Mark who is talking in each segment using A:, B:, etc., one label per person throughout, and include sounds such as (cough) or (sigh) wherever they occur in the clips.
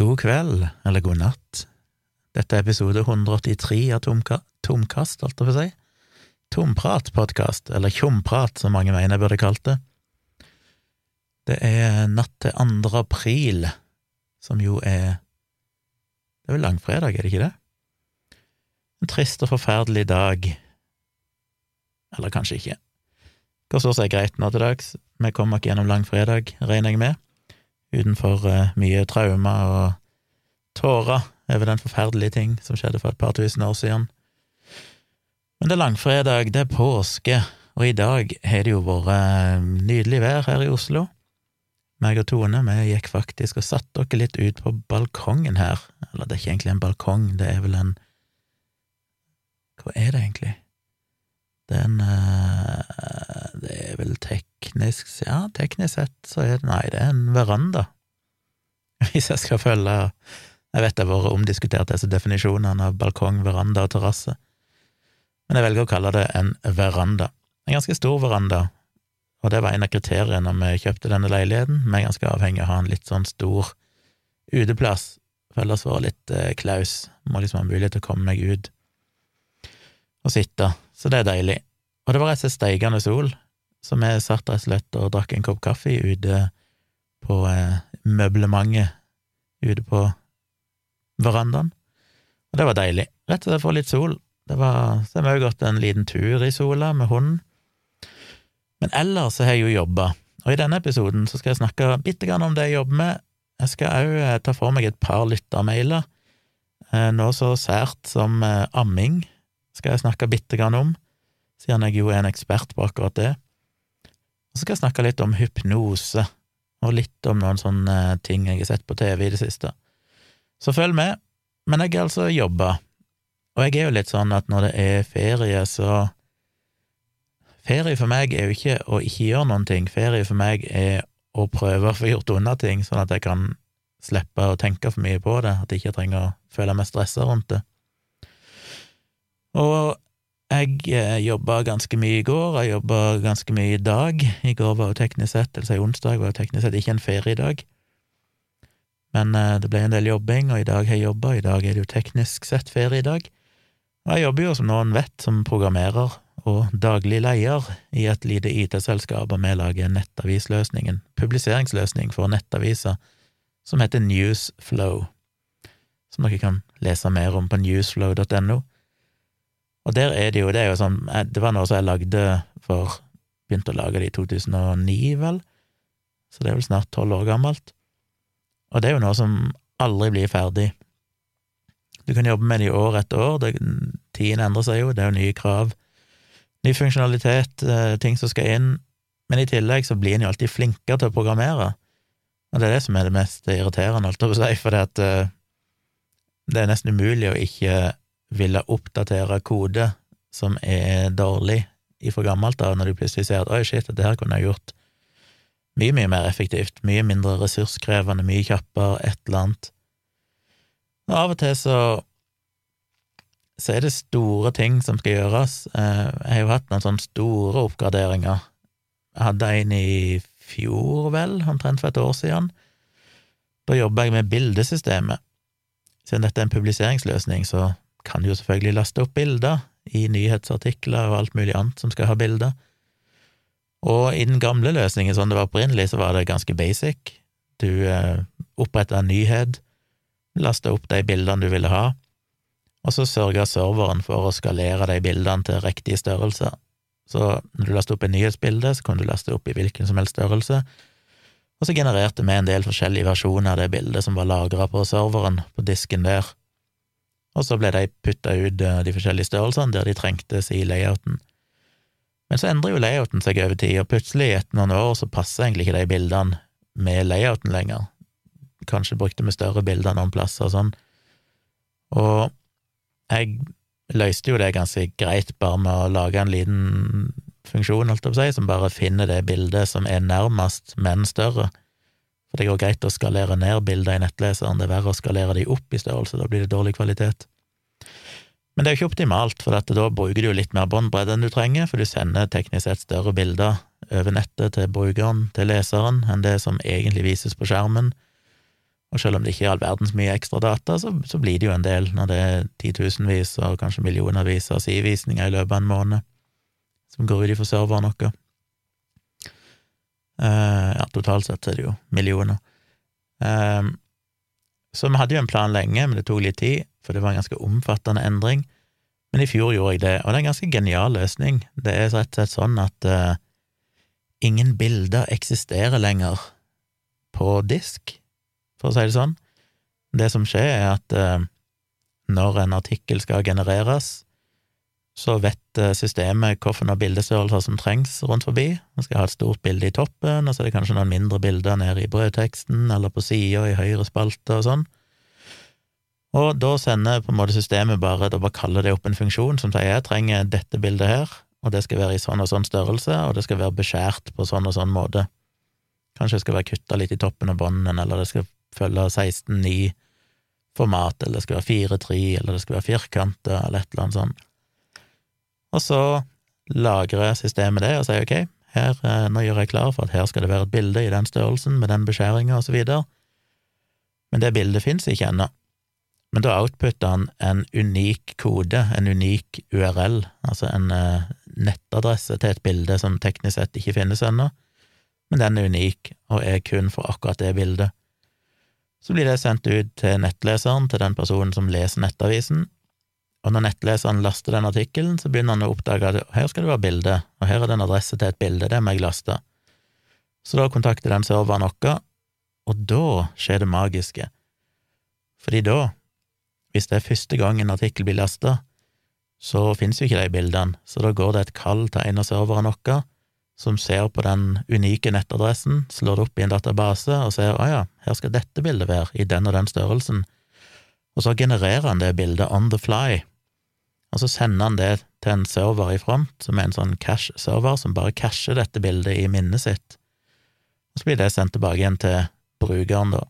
A: God kveld, eller god natt. Dette er episode 183 av Tomka Tomkast, holdt jeg på å si. Tomprat-podkast, eller Tjomprat, som mange mener jeg burde kalt det. Det er natt til 2. april, som jo er Det er vel langfredag, er det ikke det? En trist og forferdelig dag. Eller kanskje ikke. Går så seg greit nå til dags. Vi kommer nok gjennom langfredag, regner jeg med utenfor uh, mye traumer og tårer over den forferdelige ting som skjedde for et par tusen år siden. Men det er langfredag, det er påske, og i dag har det jo vært uh, nydelig vær her i Oslo. Meg og Tone vi gikk faktisk og satte dere litt ut på balkongen her. Eller det er ikke egentlig en balkong, det er vel en Hva er det egentlig? Det er uh, Det er vel teknisk Ja, teknisk sett så er det Nei, det er en veranda. (laughs) Hvis jeg skal følge Jeg vet det har vært omdiskutert, disse definisjonene av balkong, veranda og terrasse, men jeg velger å kalle det en veranda. En ganske stor veranda, og det var en av kriteriene når vi kjøpte denne leiligheten. Vi er ganske avhengig av å ha en litt sånn stor uteplass, for ellers var det litt eh, klaus. Må liksom ha mulighet til å komme meg ut og sitte så det er deilig. Og det var rett og slett steikende sol, så vi satt rett og slett og drakk en kopp kaffe ute på eh, møblementet ute på verandaen, og det var deilig. Rett og slett for litt sol. Det var, så har vi òg gått en liten tur i sola med hunden. Men ellers så har jeg jo jobba, og i denne episoden så skal jeg snakke bitte grann om det jeg jobber med. Jeg skal òg eh, ta for meg et par lyttermailer, eh, noe så sært som eh, amming skal jeg snakke bitte grann om, siden jeg jo er en ekspert på akkurat det. Og så skal jeg snakke litt om hypnose, og litt om noen sånne ting jeg har sett på TV i det siste. Så følg med. Men jeg har altså jobba, og jeg er jo litt sånn at når det er ferie, så Ferie for meg er jo ikke å ikke gjøre noen ting, ferie for meg er å prøve å få gjort unna ting, sånn at jeg kan slippe å tenke for mye på det, at jeg ikke trenger å føle meg stressa rundt det. Og jeg eh, jobba ganske mye i går, jeg jobba ganske mye i dag. I går var jo teknisk sett, eller si onsdag, var jo teknisk sett ikke en feriedag. Men eh, det ble en del jobbing, og i dag har jeg jobba, i dag er det jo teknisk sett feriedag. Og jeg jobber jo, som noen vet, som programmerer og daglig leder i et lite IT-selskap, og vi lager nettavisløsningen, publiseringsløsning for nettaviser, som heter Newsflow, som dere kan lese mer om på newsflow.no. Og der er det jo Det er jo sånn eh, Det var noe som jeg lagde for Begynte å lage det i 2009, vel, så det er vel snart tolv år gammelt. Og det er jo noe som aldri blir ferdig. Du kan jobbe med det i år etter år, det, tiden endrer seg jo, det er jo nye krav, ny funksjonalitet, eh, ting som skal inn, men i tillegg så blir en jo alltid flinkere til å programmere, og det er det som er det mest irriterende, holdt jeg på å si, for eh, det er nesten umulig å ikke ville oppdatere kode som er dårlig ifra gammelt av, når du plutselig ser at oi, shit, dette her kunne jeg gjort mye, mye mer effektivt, mye mindre ressurskrevende, mye kjappere, et eller annet. Og av og til så så er det store ting som skal gjøres. Eh, jeg har jo hatt noen sånne store oppgraderinger. Jeg hadde en i fjor, vel, omtrent for et år siden. Da jobba jeg med bildesystemet. Siden dette er en publiseringsløsning, så kan jo selvfølgelig laste opp bilder i nyhetsartikler og alt mulig annet som skal ha bilder. Og i den gamle løsningen, sånn det var opprinnelig, så var det ganske basic. Du eh, oppretta en nyhet, lasta opp de bildene du ville ha, og så sørga serveren for å skalere de bildene til riktige størrelser. Så når du lastet opp en nyhetsbilde, så kunne du laste opp i hvilken som helst størrelse, og så genererte vi en del forskjellige versjoner av det bildet som var lagra på serveren, på disken der og så ble de putta ut eh, de forskjellige størrelsene der de trengtes i layouten. Men så endrer jo layouten seg over tid, og plutselig, etter noen år, så passer egentlig ikke de bildene med layouten lenger. Kanskje brukte vi større bilder noen plasser og sånn. Og jeg løste jo det ganske greit bare med å lage en liten funksjon, holdt jeg på å si, som bare finner det bildet som er nærmest, men større. For det går greit å skalere ned bilder i nettleseren, det er verre å skalere de opp i størrelse, da blir det dårlig kvalitet. Men det er jo ikke optimalt, for da bruker du jo litt mer båndbredde enn du trenger, for du sender teknisk sett større bilder over nettet til brukeren, til leseren, enn det som egentlig vises på skjermen. Og selv om det ikke er all verdens mye ekstra data, så, så blir det jo en del når det er titusenvis og kanskje millionervis av sidevisninger i løpet av en måned som går ut ifra serveren vår. Uh, ja, totalt sett er det jo millioner. Uh, så vi hadde jo en plan lenge, men det tok litt tid, for det var en ganske omfattende endring. Men i fjor gjorde jeg det, og det er en ganske genial løsning. Det er rett og slett sånn at uh, ingen bilder eksisterer lenger på disk for å si det sånn. Det som skjer, er at eh, når en artikkel skal genereres, så vet eh, systemet hvilke bildestørrelser som trengs rundt forbi. Man skal ha et stort bilde i toppen, og så er det kanskje noen mindre bilder nede i brødteksten eller på sida i høyre spalte og sånn. Og da sender på en måte systemet bare Da bare kaller det opp en funksjon som sier jeg trenger dette bildet her, og det skal være i sånn og sånn størrelse, og det skal være beskjært på sånn og sånn måte. Kanskje det skal være kutta litt i toppen av bånden, eller det skal følge 16-9-format, eller det skal være 4-3, eller det skal være firkanter, eller et eller annet sånt. Og så lagrer systemet det og sier ok, her, eh, nå gjør jeg klar for at her skal det være et bilde i den størrelsen, med den beskjæringa, og så videre. Men det bildet fins ikke ennå. Men da outputter han en unik kode, en unik URL, altså en uh, nettadresse til et bilde som teknisk sett ikke finnes ennå, men den er unik og er kun for akkurat det bildet. Så blir det sendt ut til nettleseren, til den personen som leser nettavisen, og når nettleseren laster den artikkelen, så begynner han å oppdage at her skal det være bilde, og her er det en adresse til et bilde, det må jeg laste. Så da kontakter den serveren vår, og da skjer det magiske. Fordi da, hvis det er første gang en artikkel blir lasta, så finnes jo ikke de bildene, så da går det et kall til en av serverne våre, som ser på den unike nettadressen, slår det opp i en database og ser å ja, her skal dette bildet være, i den og den størrelsen, og så genererer han det bildet on the fly, og så sender han det til en server i front, som er en sånn cache-server som bare casher dette bildet i minnet sitt, og så blir det sendt tilbake igjen til brukeren, da.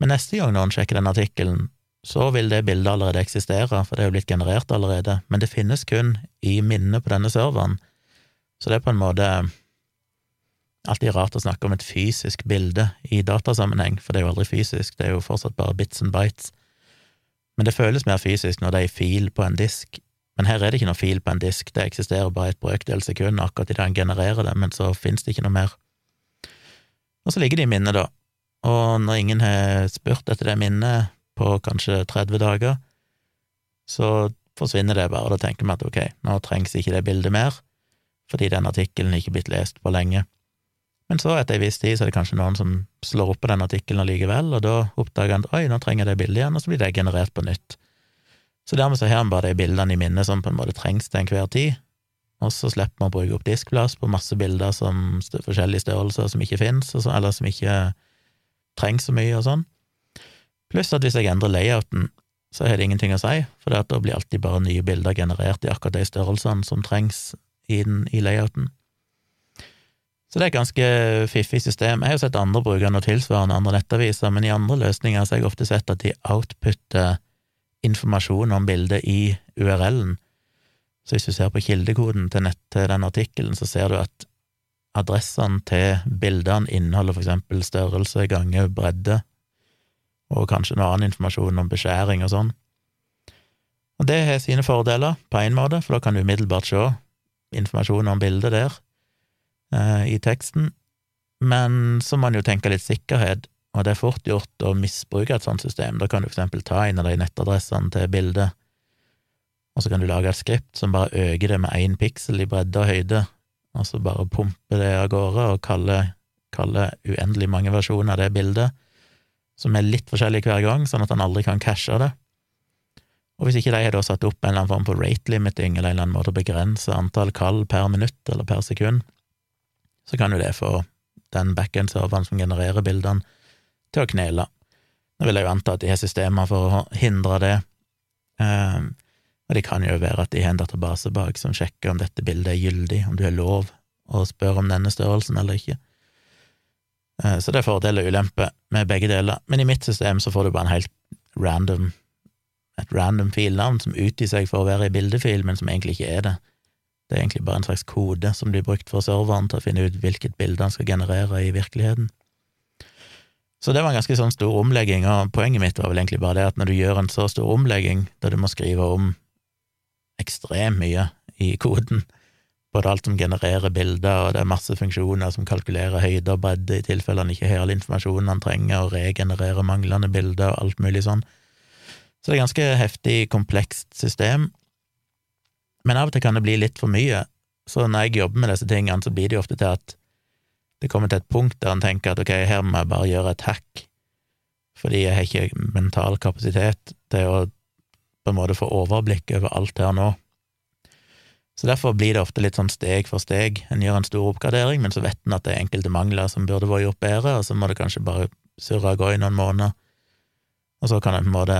A: Men neste gang han sjekker den artikkelen, så vil det bildet allerede eksistere, for det er jo blitt generert allerede, men det finnes kun i minnet på denne serveren, så det er på en måte alltid rart å snakke om et fysisk bilde i datasammenheng, for det er jo aldri fysisk, det er jo fortsatt bare bits and bites. Men det føles mer fysisk når det er i fil på en disk. Men her er det ikke noe fil på en disk, det eksisterer bare et brøkdel sekund akkurat idet han genererer det, men så finnes det ikke noe mer. Og så ligger det i minnet, da, og når ingen har spurt etter det minnet på kanskje 30 dager, så forsvinner det bare, da tenker vi at ok, nå trengs ikke det bildet mer, fordi den artikkelen ikke blitt lest på lenge. Men så, etter ei viss tid, så er det kanskje noen som slår opp på den artikkelen allikevel, og da oppdager han at oi, nå trenger jeg det bildet igjen, og så blir det generert på nytt. Så dermed så har man bare de bildene i minnet som på en måte trengs til enhver tid, og så slipper man å bruke opp diskplass på masse bilder som forskjellige størrelser som ikke fins, eller som ikke trengs så mye og sånn. Pluss at hvis jeg endrer layouten, så har det ingenting å si, for da blir alltid bare nye bilder generert i akkurat de størrelsene som trengs i, den, i layouten. Så det er et ganske fiffig system. Jeg har jo sett andre bruke noe tilsvarende andre nettaviser, men i andre løsninger så har jeg ofte sett at de outputter informasjon om bildet i URL-en. Så hvis du ser på kildekoden til, nett, til den artikkelen, så ser du at adressene til bildene inneholder for eksempel størrelse gange, bredde, og kanskje noe annen informasjon om beskjæring og sånn. Og det har sine fordeler, på én måte, for da kan du umiddelbart se informasjon om bildet der eh, i teksten, men så må man jo tenke litt sikkerhet, og det er fort gjort å misbruke et sånt system. Da kan du for eksempel ta en av de nettadressene til bildet, og så kan du lage et skript som bare øker det med én piksel i bredde og høyde, og så bare pumpe det av gårde og kalle, kalle uendelig mange versjoner av det bildet, som er litt forskjellig hver gang, sånn at han aldri kan cashe det. Og hvis ikke de har da satt opp en eller annen form for rate limiting, eller en eller annen måte å begrense antall kall per minutt eller per sekund, så kan jo det få den backend-serveren som genererer bildene, til å knele. Nå vil jeg jo anta at de har systemer for å hindre det, um, og det kan jo være at de har en database bak som sjekker om dette bildet er gyldig, om du har lov å spørre om denne størrelsen eller ikke. Uh, så det er fordeler og ulemper med begge deler, men i mitt system så får du bare en helt random et random filnavn som utgir seg for å være i bildefil, men som egentlig ikke er det. Det er egentlig bare en slags kode som blir brukt for serveren til å finne ut hvilket bilde han skal generere i virkeligheten. Så det var en ganske sånn stor omlegging, og poenget mitt var vel egentlig bare det at når du gjør en så stor omlegging, da du må skrive om ekstremt mye i koden, både alt som genererer bilder, og det er masse funksjoner som kalkulerer høyde og bredde i tilfelle han ikke har all informasjonen han trenger, og regenererer manglende bilder og alt mulig sånn. Så det er et ganske heftig, komplekst system. Men av og til kan det bli litt for mye, så når jeg jobber med disse tingene, så blir det jo ofte til at det kommer til et punkt der en tenker at ok, her må jeg bare gjøre et hack, fordi jeg har ikke mental kapasitet til å på en måte få overblikk over alt her nå. Så derfor blir det ofte litt sånn steg for steg. En gjør en stor oppgradering, men så vet en at det er enkelte mangler som burde vært gjort bedre, og så må det kanskje bare surre og gå i noen måneder, og så kan en på en måte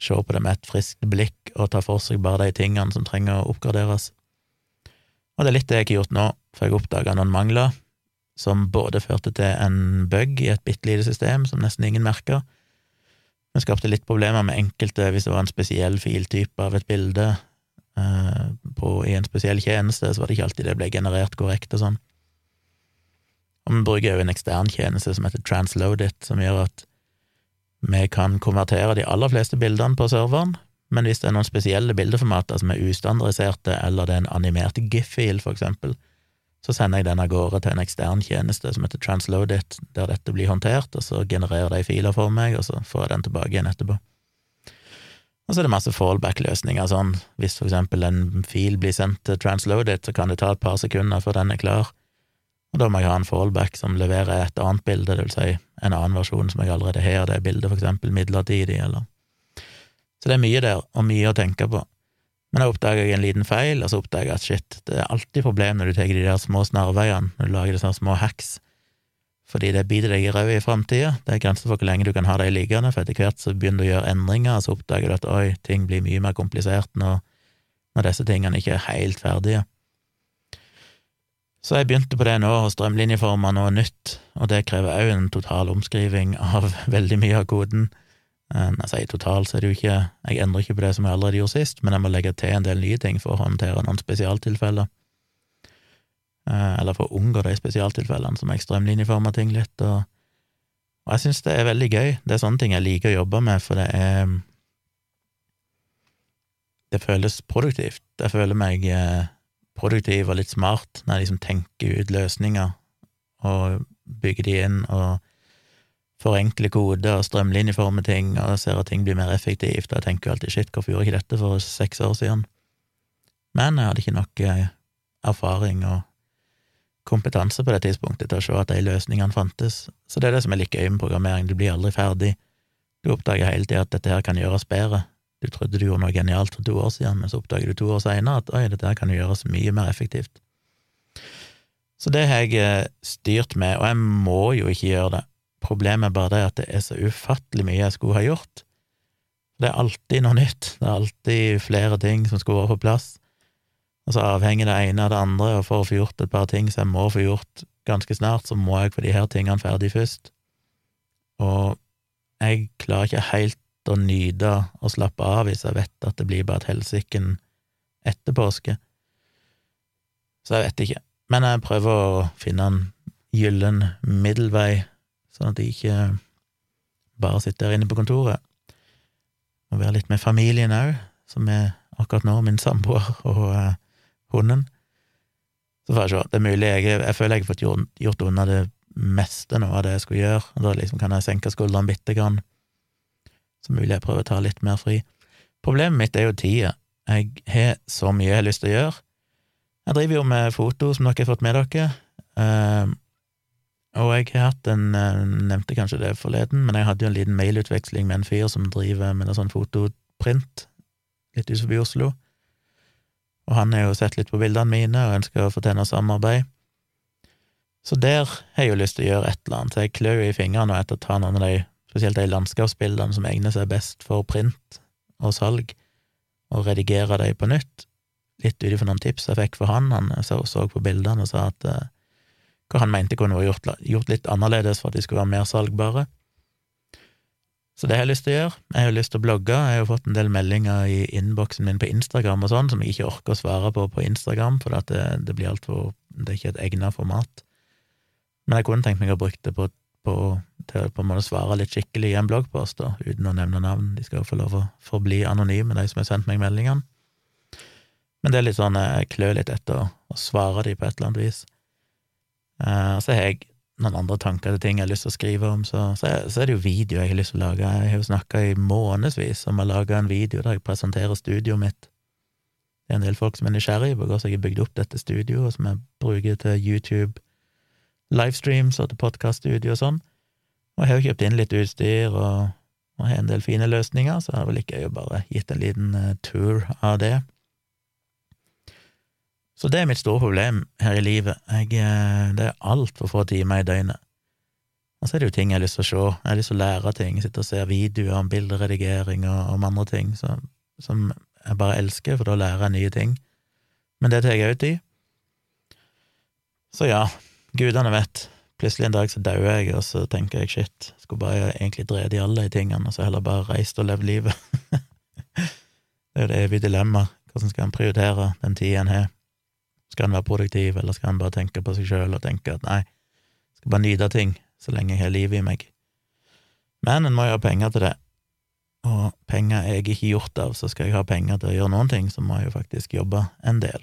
A: se på det med et friskt blikk og ta for seg bare de tingene som trenger å oppgraderes. Og det er litt det jeg har gjort nå, for jeg oppdaga noen mangler som både førte til en bug i et bitte lite system som nesten ingen merka, men skapte litt problemer med enkelte hvis det var en spesiell filtype av et bilde eh, på, i en spesiell tjeneste, så var det ikke alltid det ble generert korrekt og sånn. Og vi bruker jo en ekstern tjeneste som heter Transloadit, som gjør at vi kan konvertere de aller fleste bildene på serveren, men hvis det er noen spesielle bildeformater som er ustandardiserte, eller det er en animert GIF-fil, for eksempel, så sender jeg den av gårde til en ekstern tjeneste som heter Transloadit, der dette blir håndtert, og så genererer de filer for meg, og så får jeg den tilbake igjen etterpå. Og så er det masse fallback-løsninger, sånn hvis for eksempel en fil blir sendt til Transloadit, så kan det ta et par sekunder før den er klar, og da må jeg ha en fallback som leverer et annet bilde, det vil si en annen versjon som jeg allerede har av det bildet, for eksempel midlertidig, eller Så det er mye der, og mye å tenke på. Men jeg oppdaga en liten feil, og så oppdaga jeg at shit, det er alltid problem når du tar de der små snarveiene, når du lager sånne små hacks, fordi det biter deg i ræva i framtida. Det er grenser for hvor lenge du kan ha dem liggende, for etter hvert så begynner du å gjøre endringer, og så oppdager du at oi, ting blir mye mer komplisert når, når disse tingene ikke er helt ferdige. Så jeg begynte på det nå, og strømlinjeforma noe nytt, og det krever òg en total omskriving av (laughs) veldig mye av koden. Jeg sier totalt, så er det jo ikke Jeg endrer ikke på det som jeg allerede gjorde sist, men jeg må legge til en del nye ting for å håndtere noen spesialtilfeller. Eh, eller for å unngå de spesialtilfellene som jeg strømlinjeformer ting litt, og, og jeg syns det er veldig gøy. Det er sånne ting jeg liker å jobbe med, for det er Det føles produktivt. Jeg føler meg eh, produktiv og litt smart når jeg liksom tenker ut løsninger og bygger de inn og forenkle kode og strømlinjeforme ting og ser at ting blir mer effektivt, og jeg tenker jo alltid shit, hvorfor gjorde jeg ikke dette for seks år siden? Men jeg hadde ikke nok eh, erfaring og kompetanse på det tidspunktet til å se at de løsningene fantes, så det er det som er litt gøy med programmering, du blir aldri ferdig, du oppdager hele tida at dette her kan gjøres bedre, du trodde du gjorde noe genialt for to år siden, men så oppdager du to år seinere at oi, dette her kan gjøres mye mer effektivt. Så det har jeg eh, styrt med, og jeg må jo ikke gjøre det, Problemet er bare det at det er så ufattelig mye jeg skulle ha gjort. Det er alltid noe nytt, det er alltid flere ting som skulle være på plass, og så avhenger det ene av det andre, og for å få gjort et par ting som jeg må få gjort ganske snart, så må jeg få de her tingene ferdig først. Og jeg klarer ikke helt å nyte og slappe av hvis jeg vet at det blir bare et helsiken etter påske. Så jeg vet ikke, men jeg prøver å finne en gyllen middelvei sånn at de ikke bare sitter der inne på kontoret. Må være litt med familien òg, som er akkurat nå min samboer og uh, hunden. Så får jeg se. Det er mulig jeg, jeg føler jeg har fått gjort, gjort unna det meste nå av det jeg skulle gjøre, og da liksom kan jeg senke skuldrene bitte grann. Så mulig jeg prøver å ta litt mer fri. Problemet mitt er jo tida. Jeg har så mye jeg har lyst til å gjøre. Jeg driver jo med foto, som dere har fått med dere. Uh, og jeg har hatt en eh, Nevnte kanskje det forleden, men jeg hadde jo en liten mailutveksling med en fyr som driver med noe sånn fotoprint litt utenfor Oslo. Og han har jo sett litt på bildene mine og ønsker å få til noe samarbeid. Så der har jeg jo lyst til å gjøre et eller annet, så jeg klør i fingrene etter å ta noen av de, spesielt de landskapsbildene som egner seg best for print og salg, og redigere dem på nytt. Litt ut ifra noen tips jeg fikk for han, han så, så på bildene og sa at uh, hva han mente kunne vært gjort, gjort, litt annerledes for at de skulle være mer salgbare. Så det har jeg lyst til å gjøre. Jeg har lyst til å blogge. Jeg har fått en del meldinger i innboksen min på Instagram og sånn, som jeg ikke orker å svare på på Instagram, for det, det, blir alt for Det er ikke et egnet format. Men jeg kunne tenkt meg å bruke det på på, til på en måte å svare litt skikkelig i en bloggpost, da, uten å nevne navn. De skal jo få lov å forbli anonyme, de som har sendt meg meldingene. Men det er litt sånn jeg klør litt etter å svare de på et eller annet vis. Uh, så har jeg noen andre tanker til ting jeg har lyst til å skrive om, så, så, så er det jo video jeg har lyst til å lage. Jeg har jo snakka i månedsvis om å lage en video der jeg presenterer studioet mitt. Det er en del folk som er nysgjerrig på hvordan jeg har bygd opp dette studioet, som jeg bruker til YouTube, livestreams og til podkaststudio og sånn. Og jeg har jo kjøpt inn litt utstyr og, og har en del fine løsninger, så det er vel ikke jeg bare gitt en liten uh, tour av det. Så det er mitt store problem her i livet. Jeg, eh, det er altfor få timer i døgnet. Og så er det jo ting jeg har lyst til å se. Jeg har lyst til å lære ting. Sitte og se videoer om bilderedigering og om andre ting som, som jeg bare elsker, for da lærer jeg nye ting. Men det tar jeg òg tid. Så ja, gudene vet. Plutselig en dag så dauer jeg, og så tenker jeg shit, skulle bare egentlig dreid i alle de tingene, og så heller bare reist og levd livet. (laughs) det er jo det evige dilemmaet. Hvordan skal en prioritere den tida en har? Skal en være produktiv, eller skal en bare tenke på seg sjøl og tenke at nei, skal bare nyte ting så lenge jeg har livet i meg? Men en må jo ha penger til det, og penger er jeg ikke gjort av, så skal jeg ha penger til å gjøre noen ting, så må jeg jo faktisk jobbe en del.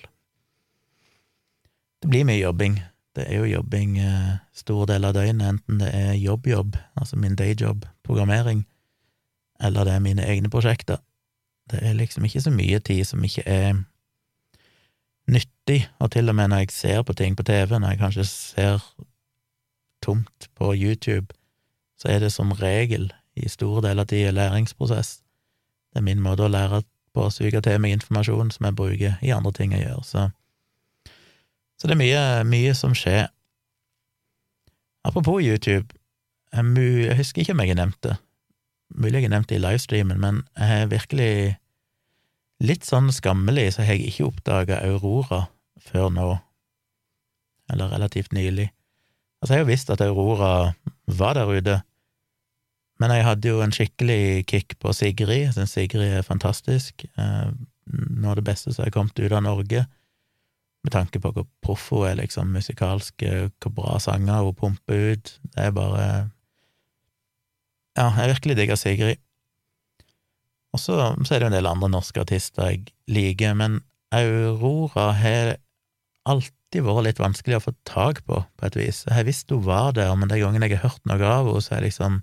A: Det blir mye jobbing. Det er jo jobbing eh, stor del av døgnet, enten det er jobb-jobb, altså min dayjob, programmering, eller det er mine egne prosjekter. Det er liksom ikke så mye tid som ikke er nyttig, og til og med når jeg ser på ting på TV, når jeg kanskje ser tomt på YouTube, så er det som regel i store deler av tida læringsprosess. Det er min måte å lære på å suge til meg informasjon som jeg bruker i andre ting jeg gjør, så, så det er mye, mye som skjer. Apropos YouTube, jeg, jeg husker ikke om jeg har nevnt det, mulig jeg har nevnt det i livestreamen, men jeg har virkelig Litt sånn skammelig så har jeg ikke oppdaga Aurora før nå, eller relativt nylig. Altså, jeg har jo visst at Aurora var der ute, men jeg hadde jo en skikkelig kick på Sigrid. Jeg syns Sigrid er fantastisk. Eh, noe av det beste som er kommet ut av Norge, med tanke på hvor proff hun er, liksom, musikalsk, eh, hvor bra sanger hun pumper ut. Det er bare Ja, jeg virkelig digger Sigrid. Og så, er det jo en del andre norske artister jeg liker, men Aurora har alltid vært litt vanskelig å få tak på, på et vis. Jeg har visst hun var der, men de gangene jeg har hørt noe av henne, så er jeg liksom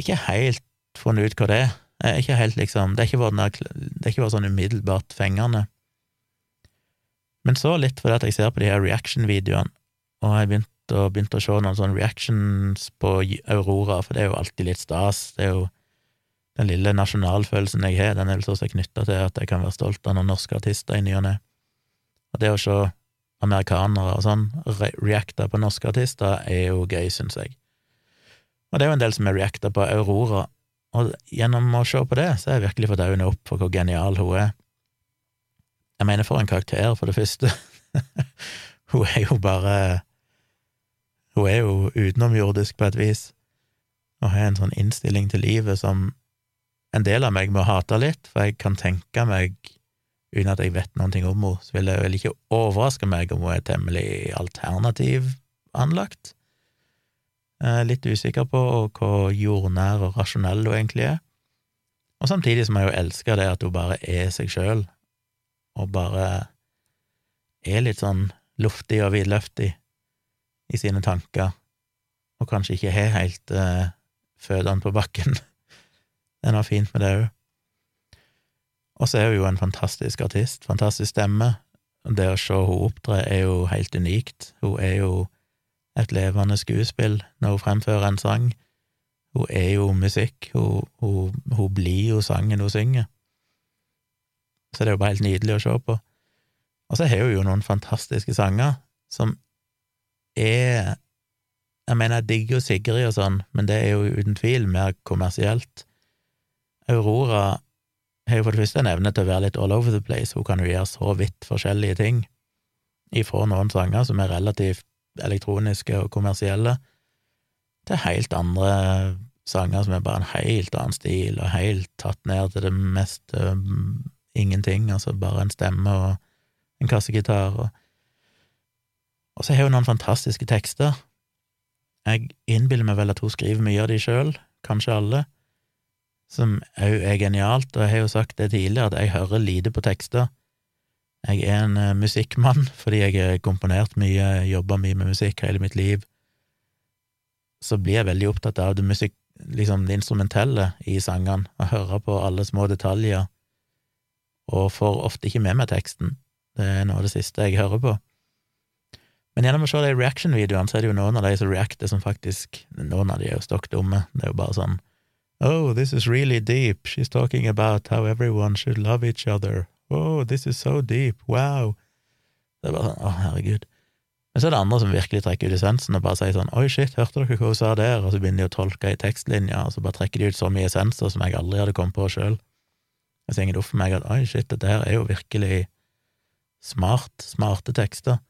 A: ikke helt funnet ut hva det er. Er ikke helt liksom, det har ikke vært, er ikke vært sånn umiddelbart fengende. Men så litt fordi at jeg ser på de her reaction-videoene, og jeg begynte å, begynt å se noen sånne reactions på Aurora, for det er jo alltid litt stas. Det er jo den lille nasjonalfølelsen jeg har, den er vel så knytta til at jeg kan være stolt av noen norske artister i ny og ne. Og det å se amerikanere og sånn re reacte på norske artister er jo gøy, syns jeg. Og det er jo en del som har reacta på Aurora, og gjennom å se på det, så har jeg virkelig fått øynene opp for hvor genial hun er. Jeg mener, for en karakter, for det første. (laughs) hun er jo bare Hun er jo utenomjordisk på et vis, og har en sånn innstilling til livet som en del av meg må hate litt, for jeg kan tenke meg, uten at jeg vet noen ting om henne, så vil det vel ikke overraske meg om hun er temmelig alternativ anlagt. Er litt usikker på hvor jordnær og rasjonell hun egentlig er. Og samtidig som jeg jo elsker det at hun bare er seg sjøl, og bare er litt sånn luftig og vidløftig i sine tanker, og kanskje ikke har helt uh, føttene på bakken. (laughs) Det er noe fint med det òg. Og så er hun jo en fantastisk artist, fantastisk stemme. Det å se henne opptre er jo helt unikt. Hun er jo et levende skuespill når hun fremfører en sang. Hun er jo musikk, hun, hun, hun blir jo sangen hun synger. Så det er jo bare helt nydelig å se på. Og så har hun jo noen fantastiske sanger som er Jeg mener, jeg digger jo Sigrid og sånn, men det er jo uten tvil mer kommersielt. Aurora har jo for det første en evne til å være litt all over the place, hun kan jo gjøre så vidt forskjellige ting, ifra noen sanger som er relativt elektroniske og kommersielle, til helt andre sanger som er bare en helt annen stil, og helt tatt ned til det mest um, ingenting, altså bare en stemme og en kassegitar, og, og så har hun noen fantastiske tekster. Jeg innbiller meg vel at hun skriver mye av de sjøl, kanskje alle, som òg er genialt, og jeg har jo sagt det tidligere, at jeg hører lite på tekster. Jeg er en uh, musikkmann (laughs) fordi jeg har komponert mye, jobba mye med musikk hele mitt liv. Så blir jeg veldig opptatt av det musikk, liksom det instrumentelle i sangene, og høre på alle små detaljer, og får ofte ikke med meg teksten. Det er noe av det siste jeg hører på. Men gjennom å se de reaction-videoene, så er det jo noen av de som reacter som faktisk Noen av de er jo stokk dumme. Det er jo bare sånn Oh, this is really deep. She's talking about how everyone should love each other. Oh, this is so deep. Wow. Det er bare sånn, å, herregud. Men så er det andre som virkelig trekker ut essensen og bare sier sånn oi, shit, hørte dere hva hun sa der? Og så begynner de å tolke i tekstlinja, og så bare trekker de ut så mye essenser som jeg aldri hadde kommet på sjøl. Og så går det opp for meg at oi, shit, dette her er jo virkelig smart, smarte tekster,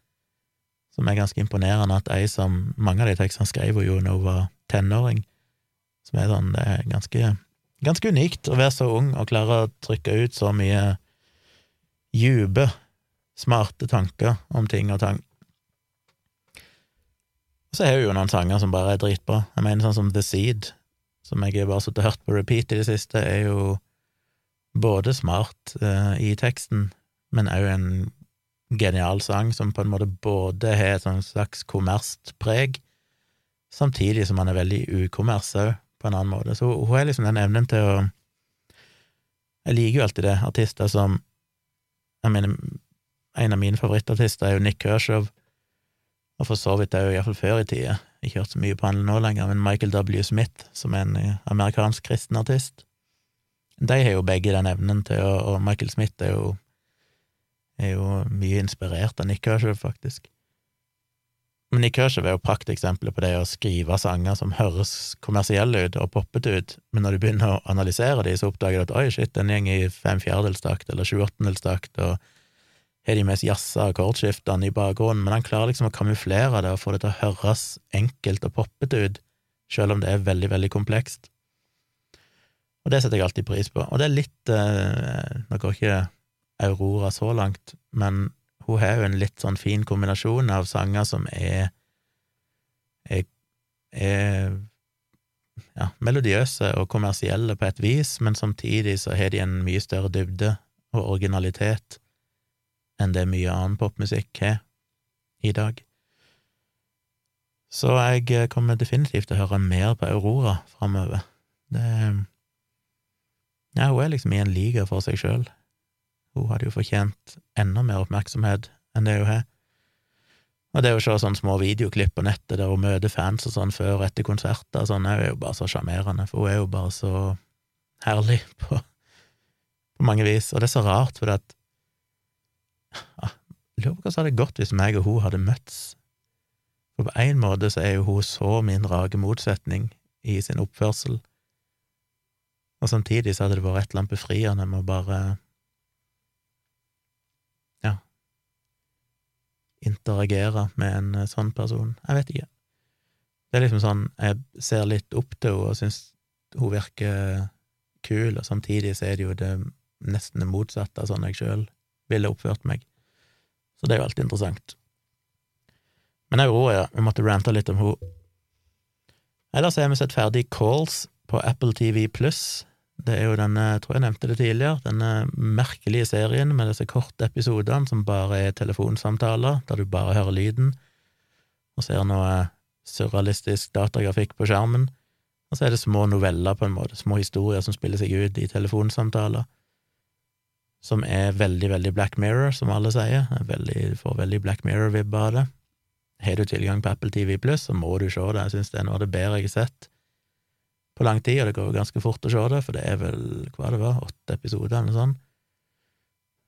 A: som er ganske imponerende at ei som Mange av de tekstene skrev jo da hun var tenåring, som er sånn Det er ganske, ganske unikt å være så ung og klare å trykke ut så mye dype, smarte tanker om ting og tang. Og så har hun jo noen sanger som bare er dritbra. Jeg mener sånn som The Seed, som jeg bare har sittet og hørt på repeat i det siste, er jo både smart uh, i teksten, men òg en genial sang som på en måte både har et slags kommerst preg, samtidig som han er veldig ukommers òg, på en annen måte. Så hun har liksom den evnen til å Jeg liker jo alltid det, artister som jeg mener, en av mine favorittartister er jo Nick Kershaw, og for så vidt òg, iallfall før i tida, ikke hørt så mye på han nå lenger, men Michael W. Smith, som er en eh, amerikansk kristen artist. De har jo begge den evnen til å Og Michael Smith er jo, er jo mye inspirert av Nick Kershaw, faktisk. Men Nick Kershaw er jo prakteksempelet på det å skrive sanger som høres kommersielle ut og poppete ut, men når du begynner å analysere de, så oppdager du at oi, shit, den går i fem fjerdedelstakt eller sju åttendelstakt, og har de mest jazza akkordskiftene i bakgrunnen, men han klarer liksom å kamuflere det og få det til å høres enkelt og poppete ut, selv om det er veldig, veldig komplekst. Og det setter jeg alltid pris på. Og det er litt eh, Nå går ikke Aurora så langt, men hun har jo en litt sånn fin kombinasjon av sanger som er, er, er ja, melodiøse og kommersielle på et vis, men samtidig så har de en mye større dybde og originalitet enn det mye annen popmusikk har i dag. Så jeg kommer definitivt til å høre mer på Aurora framover. Det Ja, hun er liksom i en liga for seg sjøl. Hun hadde jo fortjent enda mer oppmerksomhet enn det hun har. Og det å se sånne små videoklipp på nettet der hun møter fans og sånn før og etter konserter, sånn, er jo bare så sjarmerende, for hun er jo bare så herlig (laughs) på, på mange vis. Og det er så rart, for at ja, Lurer på hva som hadde gått hvis meg og hun hadde møtts. For på en måte så er jo hun så min rake motsetning i sin oppførsel, og samtidig så hadde det vært et eller annet befriende med å bare interagere med en eh, sånn person. Jeg vet ikke. Det er liksom sånn, jeg ser litt opp til henne og syns hun virker kul, og samtidig så er det jo det nesten det motsatte av sånn jeg sjøl ville oppført meg. Så det er jo alltid interessant. Men Aurora, ja, vi måtte rante litt om henne. Ellers har vi sett ferdig Calls på Apple TV pluss. Det er jo denne, jeg tror jeg nevnte det tidligere, denne merkelige serien med disse korte episodene som bare er telefonsamtaler, der du bare hører lyden og ser noe surrealistisk datagrafikk på skjermen. Og så er det små noveller, på en måte, små historier som spiller seg ut i telefonsamtaler, som er veldig, veldig Black Mirror, som alle sier. Veldig, får veldig Black Mirror-vibber av det. Har du tilgang på Apple TV så må du se det. Jeg synes det er noe av det bedre jeg har sett på lang tid, og det går jo ganske fort å se det, for det er vel, hva det var, åtte episoder eller noe sånt.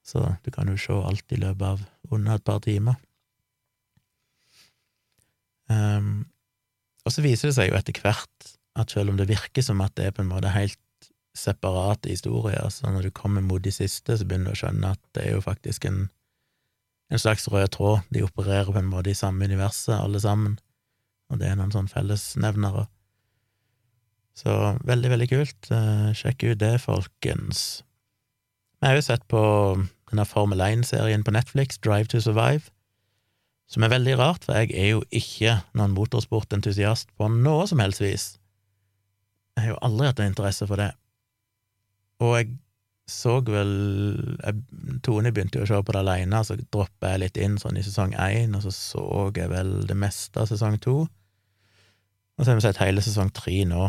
A: Så du kan jo se alt i løpet av under et par timer. Um, og så viser det seg jo etter hvert at selv om det virker som at det er på en måte helt separate historier, så når du kommer mot de siste, så begynner du å skjønne at det er jo faktisk en, en slags rød tråd. De opererer på en måte i samme universet, alle sammen, og det er noen sånne fellesnevnere. Så veldig, veldig kult. Eh, sjekk ut det, folkens. Vi har jo sett på denne Formel 1-serien på Netflix, Drive to Survive, Som er veldig rart, for jeg er jo ikke noen motorsportentusiast på noe som helst vis. Jeg har jo aldri hatt en interesse for det. Og jeg så vel jeg, Tone begynte jo å se på det alene, så droppa jeg litt inn sånn i sesong én, og så så jeg vel det meste av sesong to. Og så har vi sett hele sesong tre nå.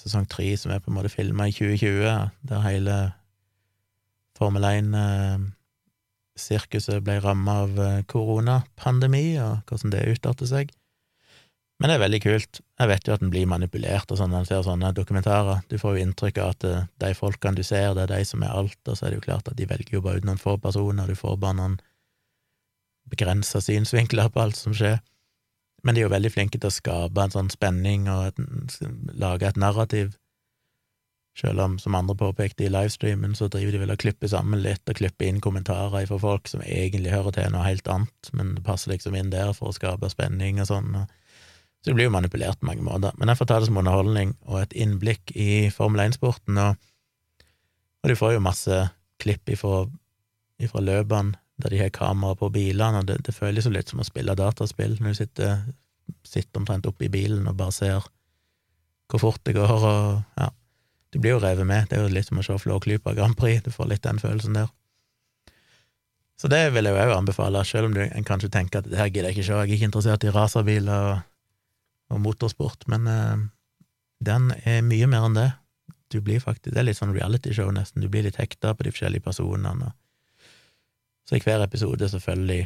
A: Sesong tre som er på en måte filma i 2020, der hele Formel 1 sirkuset ble ramma av eh, koronapandemi, og hvordan det utarter seg. Men det er veldig kult. Jeg vet jo at en blir manipulert og sånn når en ser sånne dokumentarer. Du får jo inntrykk av at eh, de folkene du ser, det er de som er alt, og så er det jo klart at de velger jo bare ut noen få personer, du får bare noen begrensa synsvinkler på alt som skjer. Men de er jo veldig flinke til å skape en sånn spenning og et, lage et narrativ selv om, som andre påpekte i livestreamen, så driver de vel og klipper sammen litt og klipper inn kommentarer fra folk som egentlig hører til noe helt annet, men det passer liksom inn der for å skape spenning og sånn. Så det blir jo manipulert på mange måter. Men jeg får ta det som underholdning og et innblikk i Formel 1-sporten, og, og, du får jo masse klipp ifra, ifra løpene der de har kamera på bilene, og det, det føles jo litt som å spille dataspill når du sitter, sitter omtrent oppe i bilen og bare ser hvor fort det går, og ja du blir jo revet med. Det er jo litt som å se Flåklypa Grand Prix. Du får litt den følelsen der. Så det vil jeg òg anbefale, selv om du en kanskje tenker at det her gidder jeg ikke se, jeg er ikke interessert i racerbiler og, og motorsport, men eh, den er mye mer enn det. Du blir faktisk, Det er litt sånn realityshow, nesten. Du blir litt hekta på de forskjellige personene. Så i hver episode selvfølgelig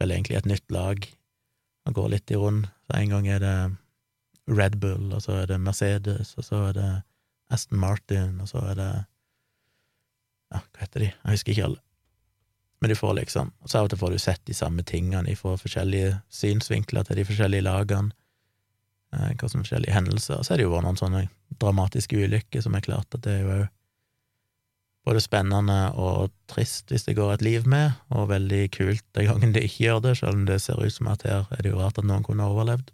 A: vel egentlig et nytt lag og går litt i rund. Så en gang er det Red Bull, og så er det Mercedes, og så er det Aston Martin, og så er det Ja, hva heter de? Jeg husker ikke alle. Men du får liksom Så av og til får du sett de samme tingene fra forskjellige synsvinkler til de forskjellige lagene, eh, hva som forskjellige hendelser. Og så er det jo vært noen sånne dramatiske ulykker som er klart at det er jo òg både spennende og trist hvis det går et liv med, og veldig kult den gangen det ikke gjør det, selv om det ser ut som at her er det jo rart at noen kunne overlevd.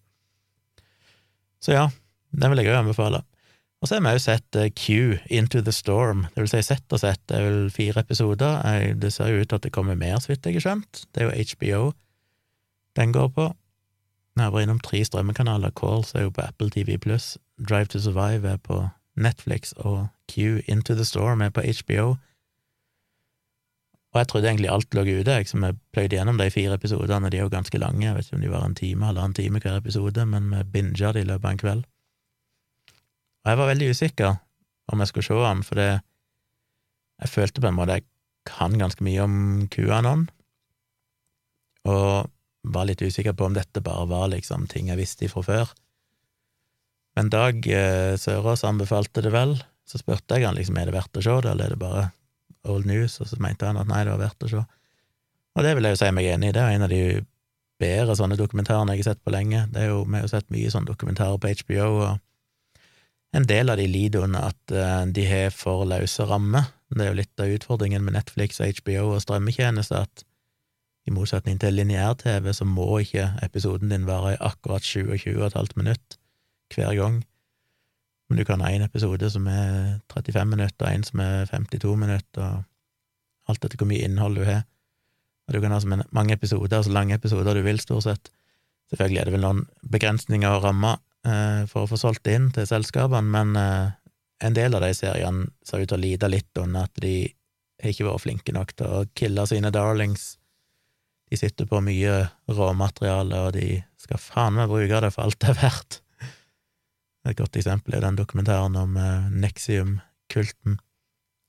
A: Så ja, den vil jeg òg anbefale. Og så har vi òg sett uh, Q, Into the Storm, det vil si sett og sett, det er vel fire episoder, det ser jo ut til at det kommer mer, så vidt jeg har skjønt, det er jo HBO den går på. Jeg var innom tre strømmekanaler, Calls er jo på Apple TV pluss, Drive to Survive er på Netflix, og Q, Into the Storm er på HBO. Og jeg trodde egentlig alt lå ute, jeg, som jeg pløyde gjennom de fire episodene, de er jo ganske lange, jeg vet ikke om de var en time, halvannen time hver episode, men vi binga de i løpet av en kveld. Og jeg var veldig usikker om jeg skulle se han, for det, jeg følte på en måte jeg kan ganske mye om QAnon, og var litt usikker på om dette bare var liksom ting jeg visste fra før. Men Dag eh, Sørås anbefalte det vel, så spurte jeg han liksom er det verdt å se det, eller er det bare old news, og så mente han at nei, det var verdt å se. Og det vil jeg jo si meg enig i, det er en av de bedre sånne dokumentarene jeg har sett på lenge. Det er jo, Vi har jo sett mye sånne dokumentarer på HBO, og en del av de lider under at uh, de har for løse rammer. Det er jo litt av utfordringen med Netflix HBO og strømmetjenester, at i motsetning til lineær-TV, så må ikke episoden din vare i akkurat 27,5 minutt hver gang. Men du kan ha en episode som er 35 minutter, én som er 52 minutter, alt etter hvor mye innhold du har. Og du kan ha så mange episoder, så lange episoder du vil, stort sett. Selvfølgelig er det vel noen begrensninger og rammer, Eh, for å få solgt det inn til selskapene, men eh, en del av de seriene ser ut til å lide litt under at de har ikke vært flinke nok til å kille sine darlings. De sitter på mye råmateriale, og de skal faen meg bruke det for alt det er verdt. Et godt eksempel er den dokumentaren om uh, Nexium-kulten,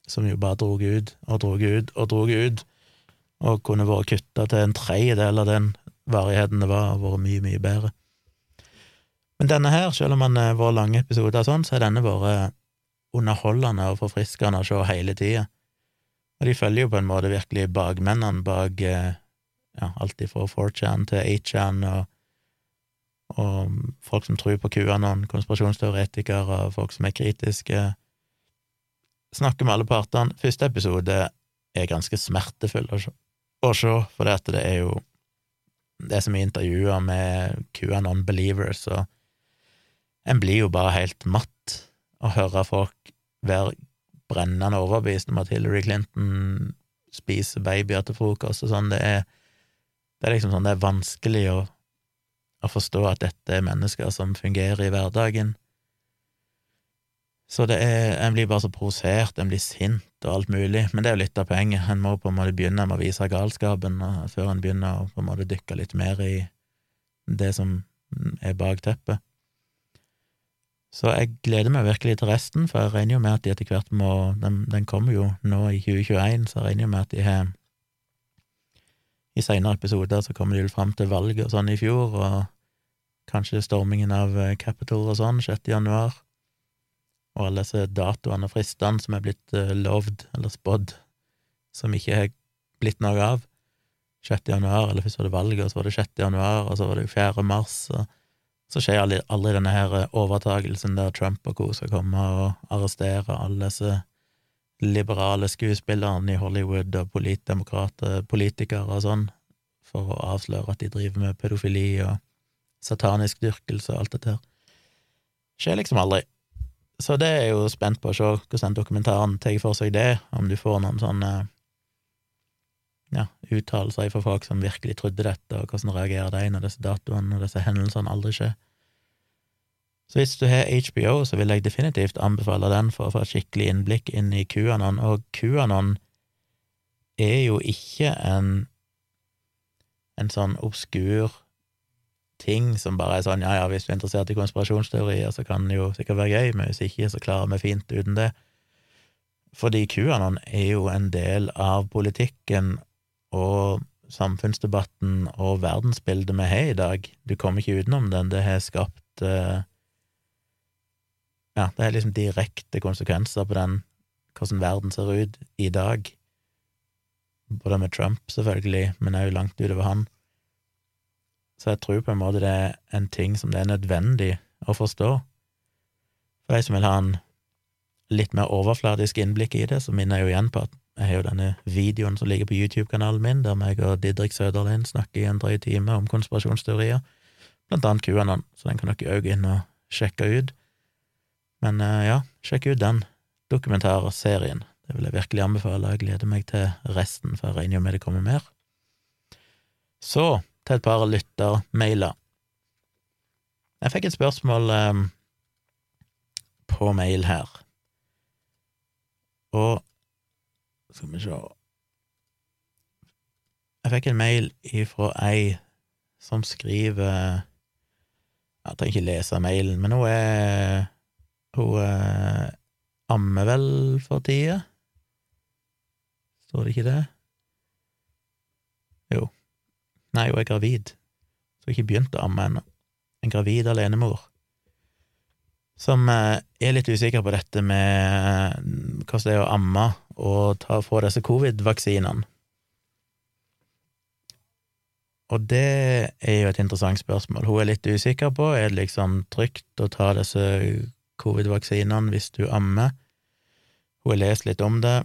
A: som jo bare drog ut og drog ut og drog ut, og kunne vært kutta til en tredjedel av den varigheten det var, og vært mye, mye bedre. Men denne her, selv om den har vært lange episoder sånn, så har denne vært underholdende og forfriskende å se hele tida. Og de følger jo på en måte virkelig bakmennene bak eh, ja, alt fra 4chan til 8chan og, og folk som tror på QAnon, konspirasjonsteoretikere og folk som er kritiske. Snakker med alle partene. Første episode er ganske smertefull å se, for det, er jo det er så intervjuer med QAnon-believers og en blir jo bare helt matt å høre folk være brennende overbevist om at Hillary Clinton spiser babyer til frokost og sånn. Det er, Det er liksom sånn det er vanskelig å, å forstå at dette er mennesker som fungerer i hverdagen. Så det er En blir bare så provosert, en blir sint og alt mulig, men det er jo litt av poenget. En må på en måte begynne med å vise galskapen før en begynner å på en måte dykke litt mer i det som er bak teppet. Så jeg gleder meg virkelig til resten, for jeg regner jo med at de etter hvert må Den, kommer jo nå i 2021, så jeg regner jo med at de har I seinere episoder så kommer de vel fram til valget og sånn i fjor, og kanskje stormingen av eh, Capitol og sånn 6. januar og alle disse datoene og fristene som er blitt uh, lovd eller spådd, som ikke har blitt noe av. 6. januar, eller først var det valget, og så var det 6. januar, og så var det 4. mars, og så skjer aldri, aldri denne her eh, overtagelsen der Trump og co. skal komme og arrestere alle disse liberale skuespillerne i Hollywood og politikere og sånn, for å avsløre at de driver med pedofili og satanisk dyrkelse og alt dette her. Skjer liksom aldri. Så det er jo spent på å se hvordan dokumentaren tar for seg det, om du får noen sånne ja, uttalelser fra folk som virkelig trodde dette, og hvordan reagerer de når disse datoene og disse hendelsene aldri skjer. Så hvis du har HBO, så vil jeg definitivt anbefale den for å få et skikkelig innblikk inn i QAnon, og QAnon er jo ikke en en sånn obskur ting som bare er sånn ja, ja, hvis du er interessert i konspirasjonsteorier, så kan det jo sikkert være gøy, men hvis ikke, så klarer vi fint uten det. Fordi QAnon er jo en del av politikken og samfunnsdebatten og verdensbildet vi har i dag. Du kommer ikke utenom den. Det har skapt uh, Ja, det er liksom direkte konsekvenser på den, hvordan verden ser ut i dag. Både med Trump, selvfølgelig, men òg langt utover han. Så jeg tror på en måte det er en ting som det er nødvendig å forstå. For de som vil ha en litt mer overfladisk innblikk i det, så minner jeg jo igjen på at jeg har jo denne videoen som ligger på YouTube-kanalen min, der meg og Didrik Søderlind snakker i en drøy time om konspirasjonsteorier, blant annet QAnon, så den kan dere òg inn og sjekke ut. Men eh, ja, sjekk ut den dokumentarserien. Det vil jeg virkelig anbefale. Jeg gleder meg til resten, for jeg regner jo med det kommer mer. Så til et par lyttermailer. Jeg fikk et spørsmål um, på mail her, og skal vi se Jeg fikk en mail ifra ei som skriver Jeg trenger ikke lese mailen, men hun er Hun eh, ammer vel for tida? Står det ikke det? Jo, Nei, hun er gravid, så har ikke begynt å amme ennå. En gravid alenemor som eh, er litt usikker på dette med hvordan det er å amme og ta, få disse covid-vaksinene. Og det er jo et interessant spørsmål. Hun er litt usikker på er det liksom trygt å ta disse covid-vaksinene hvis du ammer. Hun har lest litt om det,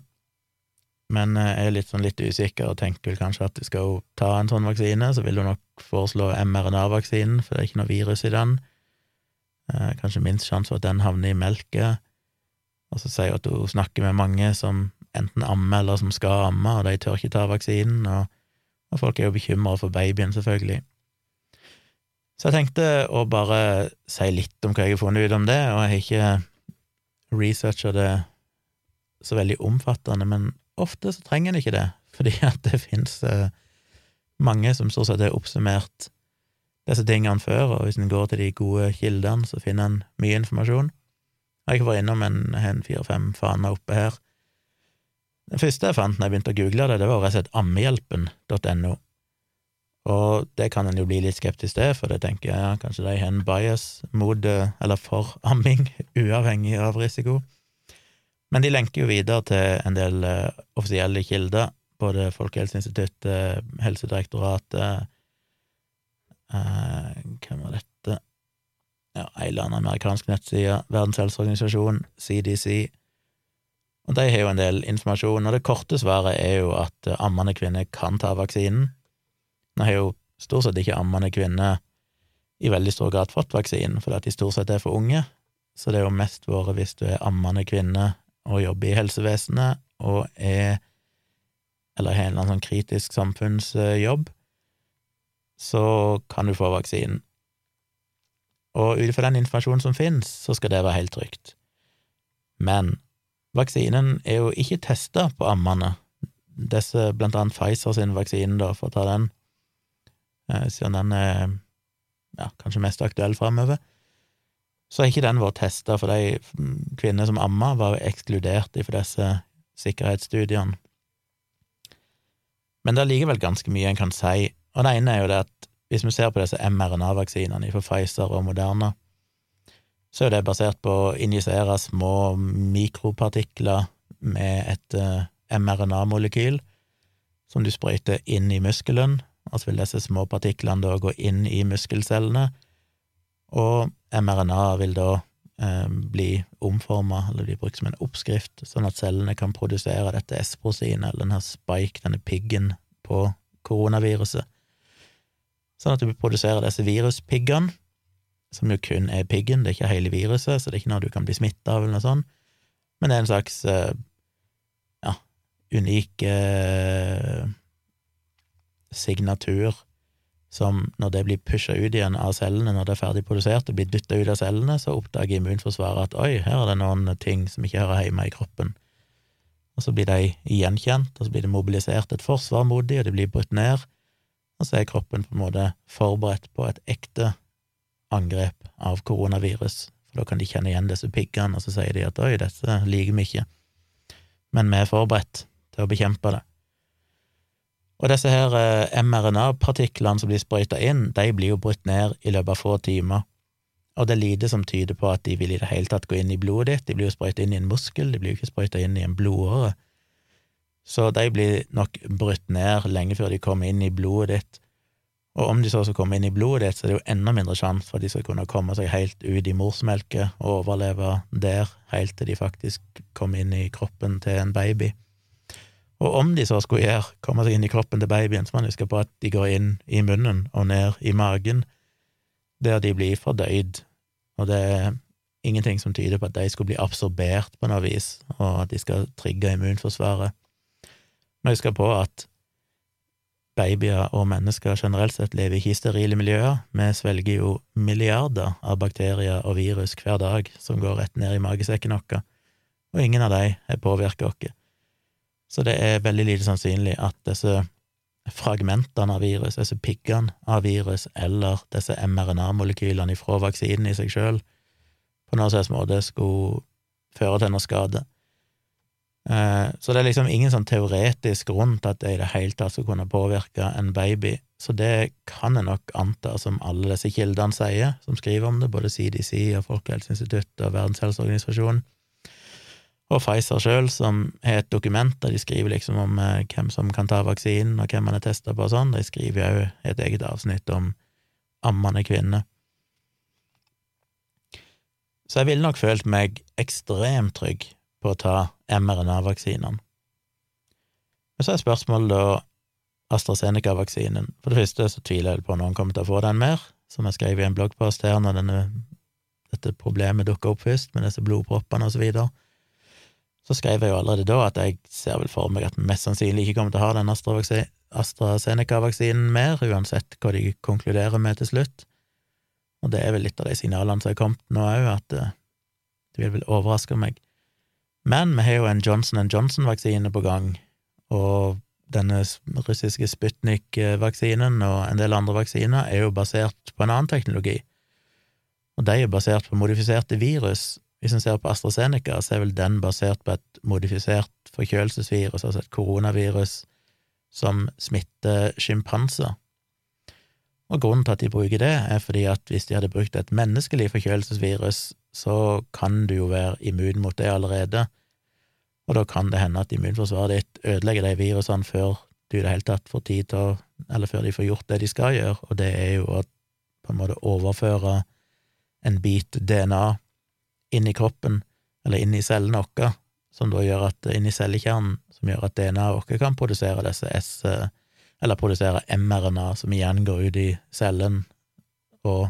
A: men jeg er litt, sånn litt usikker og tenker vel kanskje at skal skal ta en sånn vaksine, så vil hun nok foreslå mRNA-vaksinen, for det er ikke noe virus i den. Eh, kanskje minst sjanse for at den havner i melket. Og så sier hun at hun snakker med mange som enten ammer eller som skal amme, og de tør ikke ta vaksinen, og, og folk er jo bekymra for babyen, selvfølgelig. Så jeg tenkte å bare si litt om hva jeg har funnet ut om det, og jeg har ikke researcha det så veldig omfattende, men ofte så trenger en ikke det, fordi at det fins eh, mange som stort sett har oppsummert disse tingene før, og hvis en går til de gode kildene, så finner en mye informasjon. Jeg var innom en, en fire-fem faner oppe her. Den første jeg fant når jeg begynte å google det, det var rett og slett ammehjelpen.no. Og det kan en jo bli litt skeptisk til, for det tenker jeg ja, kanskje de har en bias mot, eh, eller for (laughs) amming, uavhengig av risiko. Men de lenker jo videre til en del uh, offisielle kilder, både Folkehelseinstituttet, Helsedirektoratet uh, Hvem var dette? Ja, en eller annen amerikansk nettside, Verdens helseorganisasjon, CDC. Og de har jo en del informasjon, og det korte svaret er jo at ammende kvinner kan ta vaksinen. Nå har jo stort sett ikke ammende kvinner i veldig stor grad fått vaksinen, fordi at de stort sett er for unge, så det er jo mest vært hvis du er ammende kvinne og jobber i helsevesenet og er eller har en eller annen sånn kritisk samfunnsjobb, så kan du få vaksinen. Og ut ifra den informasjonen som finnes, så skal det være helt trygt. Men vaksinen er jo ikke testa på ammene. Disse, blant annet Pfizer sin vaksine, da, for å ta den, siden den er ja, kanskje mest aktuell framover, så har ikke den vært testa, for de kvinner som amma, var ekskludert fra disse sikkerhetsstudiene. Men det er likevel ganske mye en kan si, og det ene er jo det at hvis vi ser på disse mRNA-vaksinene fra Pfizer og Moderna, så er det basert på å injisere små mikropartikler med et uh, mRNA-molekyl som du sprøyter inn i muskelen, og så vil disse små partiklene da gå inn i muskelcellene, og mRNA vil da eh, bli omforma, eller bli brukt som en oppskrift, sånn at cellene kan produsere dette S-proteinet, eller denne spike, denne piggen, på koronaviruset. Sånn at du produserer disse viruspiggene, som jo kun er piggen, det er ikke hele viruset, så det er ikke noe du kan bli smitta av, eller noe sånt, men det er en slags eh, ja, unik eh, signatur som, når det blir pusha ut igjen av cellene når det er ferdig produsert og blir dytta ut av cellene, så oppdager immunforsvaret at oi, her er det noen ting som ikke hører hjemme i kroppen. Og så blir de gjenkjent, og så blir det mobilisert et forsvar mot dem, og de blir brutt ned, og så er kroppen på en måte forberedt på et ekte angrep av koronavirus, for da kan de kjenne igjen disse piggene, og så sier de at oi, dette liker vi ikke, men vi er forberedt til å bekjempe det. Og disse her eh, mRNA-partiklene som blir sprøyta inn, de blir jo brutt ned i løpet av få timer, og det er lite som tyder på at de vil i det hele tatt gå inn i blodet ditt, de blir jo sprøyta inn i en muskel, de blir jo ikke sprøyta inn i en blodåre, så de blir nok brutt ned lenge før de kommer inn i blodet ditt, og om de så skal komme inn i blodet ditt, så er det jo enda mindre sjanse for at de skal kunne komme seg helt ut i morsmelket og overleve der, helt til de faktisk kommer inn i kroppen til en baby. Og om de så skulle gjøre, komme seg inn i kroppen til babyen, så må man huske på at de går inn i munnen og ned i magen, der de blir fordøyd, og det er ingenting som tyder på at de skulle bli absorbert på noe vis, og at de skal trigge immunforsvaret. Men husk på at babyer og mennesker generelt sett lever i sterile miljøer. Vi svelger jo milliarder av bakterier og virus hver dag som går rett ned i magesekken vår, og ingen av de har påvirket oss. Så det er veldig lite sannsynlig at disse fragmentene av virus, disse piggene av virus, eller disse mRNA-molekylene fra vaksinen i seg sjøl, på noen slags måte skulle føre til noe skade. Eh, så det er liksom ingen sånn teoretisk grunn til at det i det hele tatt skal kunne påvirke en baby, så det kan jeg nok anta, som alle disse kildene sier, som skriver om det, både CDC og Folkehelseinstituttet og Verdens helseorganisasjon, og Pfizer sjøl, som har et dokument der de skriver liksom om eh, hvem som kan ta vaksinen, og hvem man er testa på og sånn. De skriver jo et eget avsnitt om ammende kvinner. Så jeg ville nok følt meg ekstremt trygg på å ta mRNA-vaksinene. Men så er spørsmålet da AstraZeneca-vaksinen. For det første så tviler jeg på om noen kommer til å få den mer, som jeg skrev i en bloggpost her når denne, dette problemet dukka opp først, med disse blodproppene og så videre. Så skrev jeg jo allerede da at jeg ser vel for meg at vi mest sannsynlig ikke kommer til å ha den AstraZeneca-vaksinen mer, uansett hva de konkluderer med til slutt. Og det er vel litt av de signalene som er kommet nå òg, at eh, det vil vel overraske meg. Men vi har jo en Johnson Johnson-vaksine på gang, og denne russiske Sputnik-vaksinen og en del andre vaksiner er jo basert på en annen teknologi, og de er basert på modifiserte virus hvis en ser på AstraZeneca, så er vel den basert på et modifisert forkjølelsesvirus, altså et koronavirus, som smitter sjimpanser. Og grunnen til at de bruker det, er fordi at hvis de hadde brukt et menneskelig forkjølelsesvirus, så kan du jo være immun mot det allerede, og da kan det hende at immunforsvaret ditt ødelegger de virusene før du i det hele tatt får tid til å Eller før de får gjort det de skal gjøre, og det er jo å på en måte overføre en bit DNA inn i kroppen, eller inni cellene våre, som da gjør at inni cellekjernen, som gjør at DNA-et vårt kan produsere disse S, eller produsere mRNA, som igjen går ut i cellen og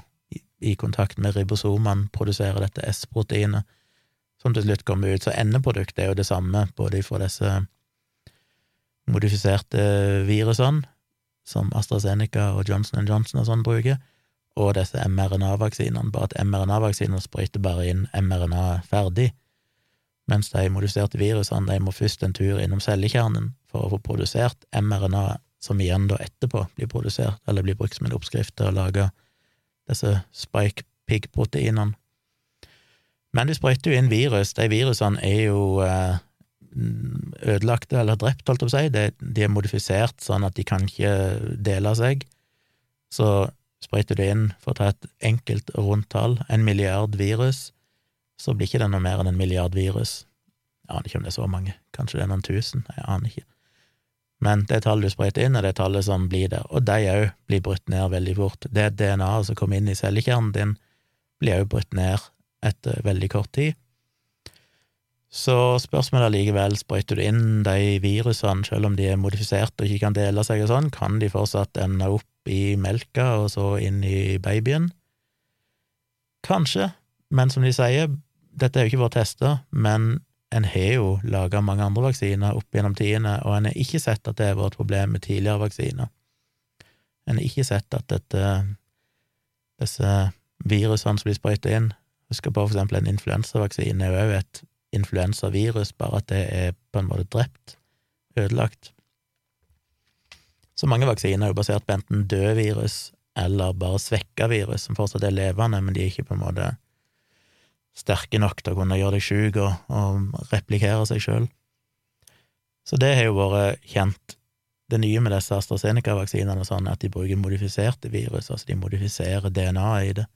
A: i kontakt med ribosomene produserer dette S-proteinet, som til slutt kommer ut. Så endeproduktet er jo det samme, både fra disse modifiserte virusene, som AstraZeneca og Johnson Johnson og sånn bruker, og disse mRNA-vaksinene, bare at mRNA-vaksinene sprøyter bare inn mRNA ferdig, mens de modifiserte virusene de må først en tur innom cellekjernen for å få produsert mRNA, som igjen da etterpå blir produsert, eller blir brukt som en oppskrift til å lage disse spike pig-proteinene. Men du sprøyter jo inn virus. De virusene er jo eh, ødelagte eller drept, holdt jeg på å si. De, er modifisert sånn at de kan ikke dele seg. Så sprøyter du inn, for å ta et enkelt rundt tall, en milliard virus, så blir ikke det noe mer enn en milliard virus. Jeg aner ikke om det er så mange, kanskje det er noen tusen, jeg aner ikke. Men det tallet du sprøyter inn, er det tallet som blir der, og de òg blir brutt ned veldig fort. Det DNA-et som kommer inn i cellekjernen din, blir òg brutt ned etter veldig kort tid. Så spørsmålet er likevel, sprøyter du inn de virusene, selv om de er modifisert og ikke kan dele seg og sånn, kan de fortsatt ende opp i melka og så inn i babyen? Kanskje, men som de sier, dette er jo ikke vår tester, men en har jo laga mange andre vaksiner opp gjennom tidene, og en har ikke sett at det har vært et problem med tidligere vaksiner. En har ikke sett at dette, disse virusene som blir sprøyta inn Husker på for eksempel en influensavaksine er jo òg et influensavirus, bare at det er på en måte drept, ødelagt. Så mange vaksiner er jo basert på enten død virus eller bare svekka virus, som fortsatt er levende, men de er ikke på en måte sterke nok til å kunne gjøre deg sjuk og, og, replikere seg sjøl. Så det har jo vært kjent. Det nye med disse AstraZeneca-vaksinene sånn er at de bruker modifiserte virus, altså de modifiserer DNA-et i det,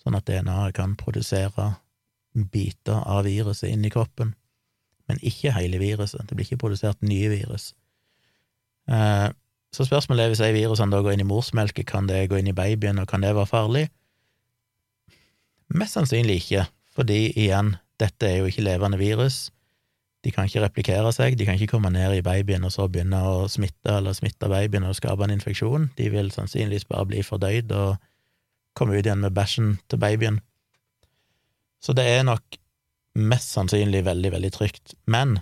A: sånn at DNA-et kan produsere biter av viruset inni kroppen, men ikke hele viruset. Det blir ikke produsert nye virus. Eh, så spørsmålet er hvis de virusene da går inn i morsmelket, kan det gå inn i babyen, og kan det være farlig? Mest sannsynlig ikke, fordi igjen, dette er jo ikke levende virus. De kan ikke replikere seg, de kan ikke komme ned i babyen og så begynne å smitte eller smitte babyen og skape en infeksjon. De vil sannsynligvis bare bli fordøyd og komme ut igjen med bæsjen til babyen. Så det er nok mest sannsynlig veldig, veldig trygt. Men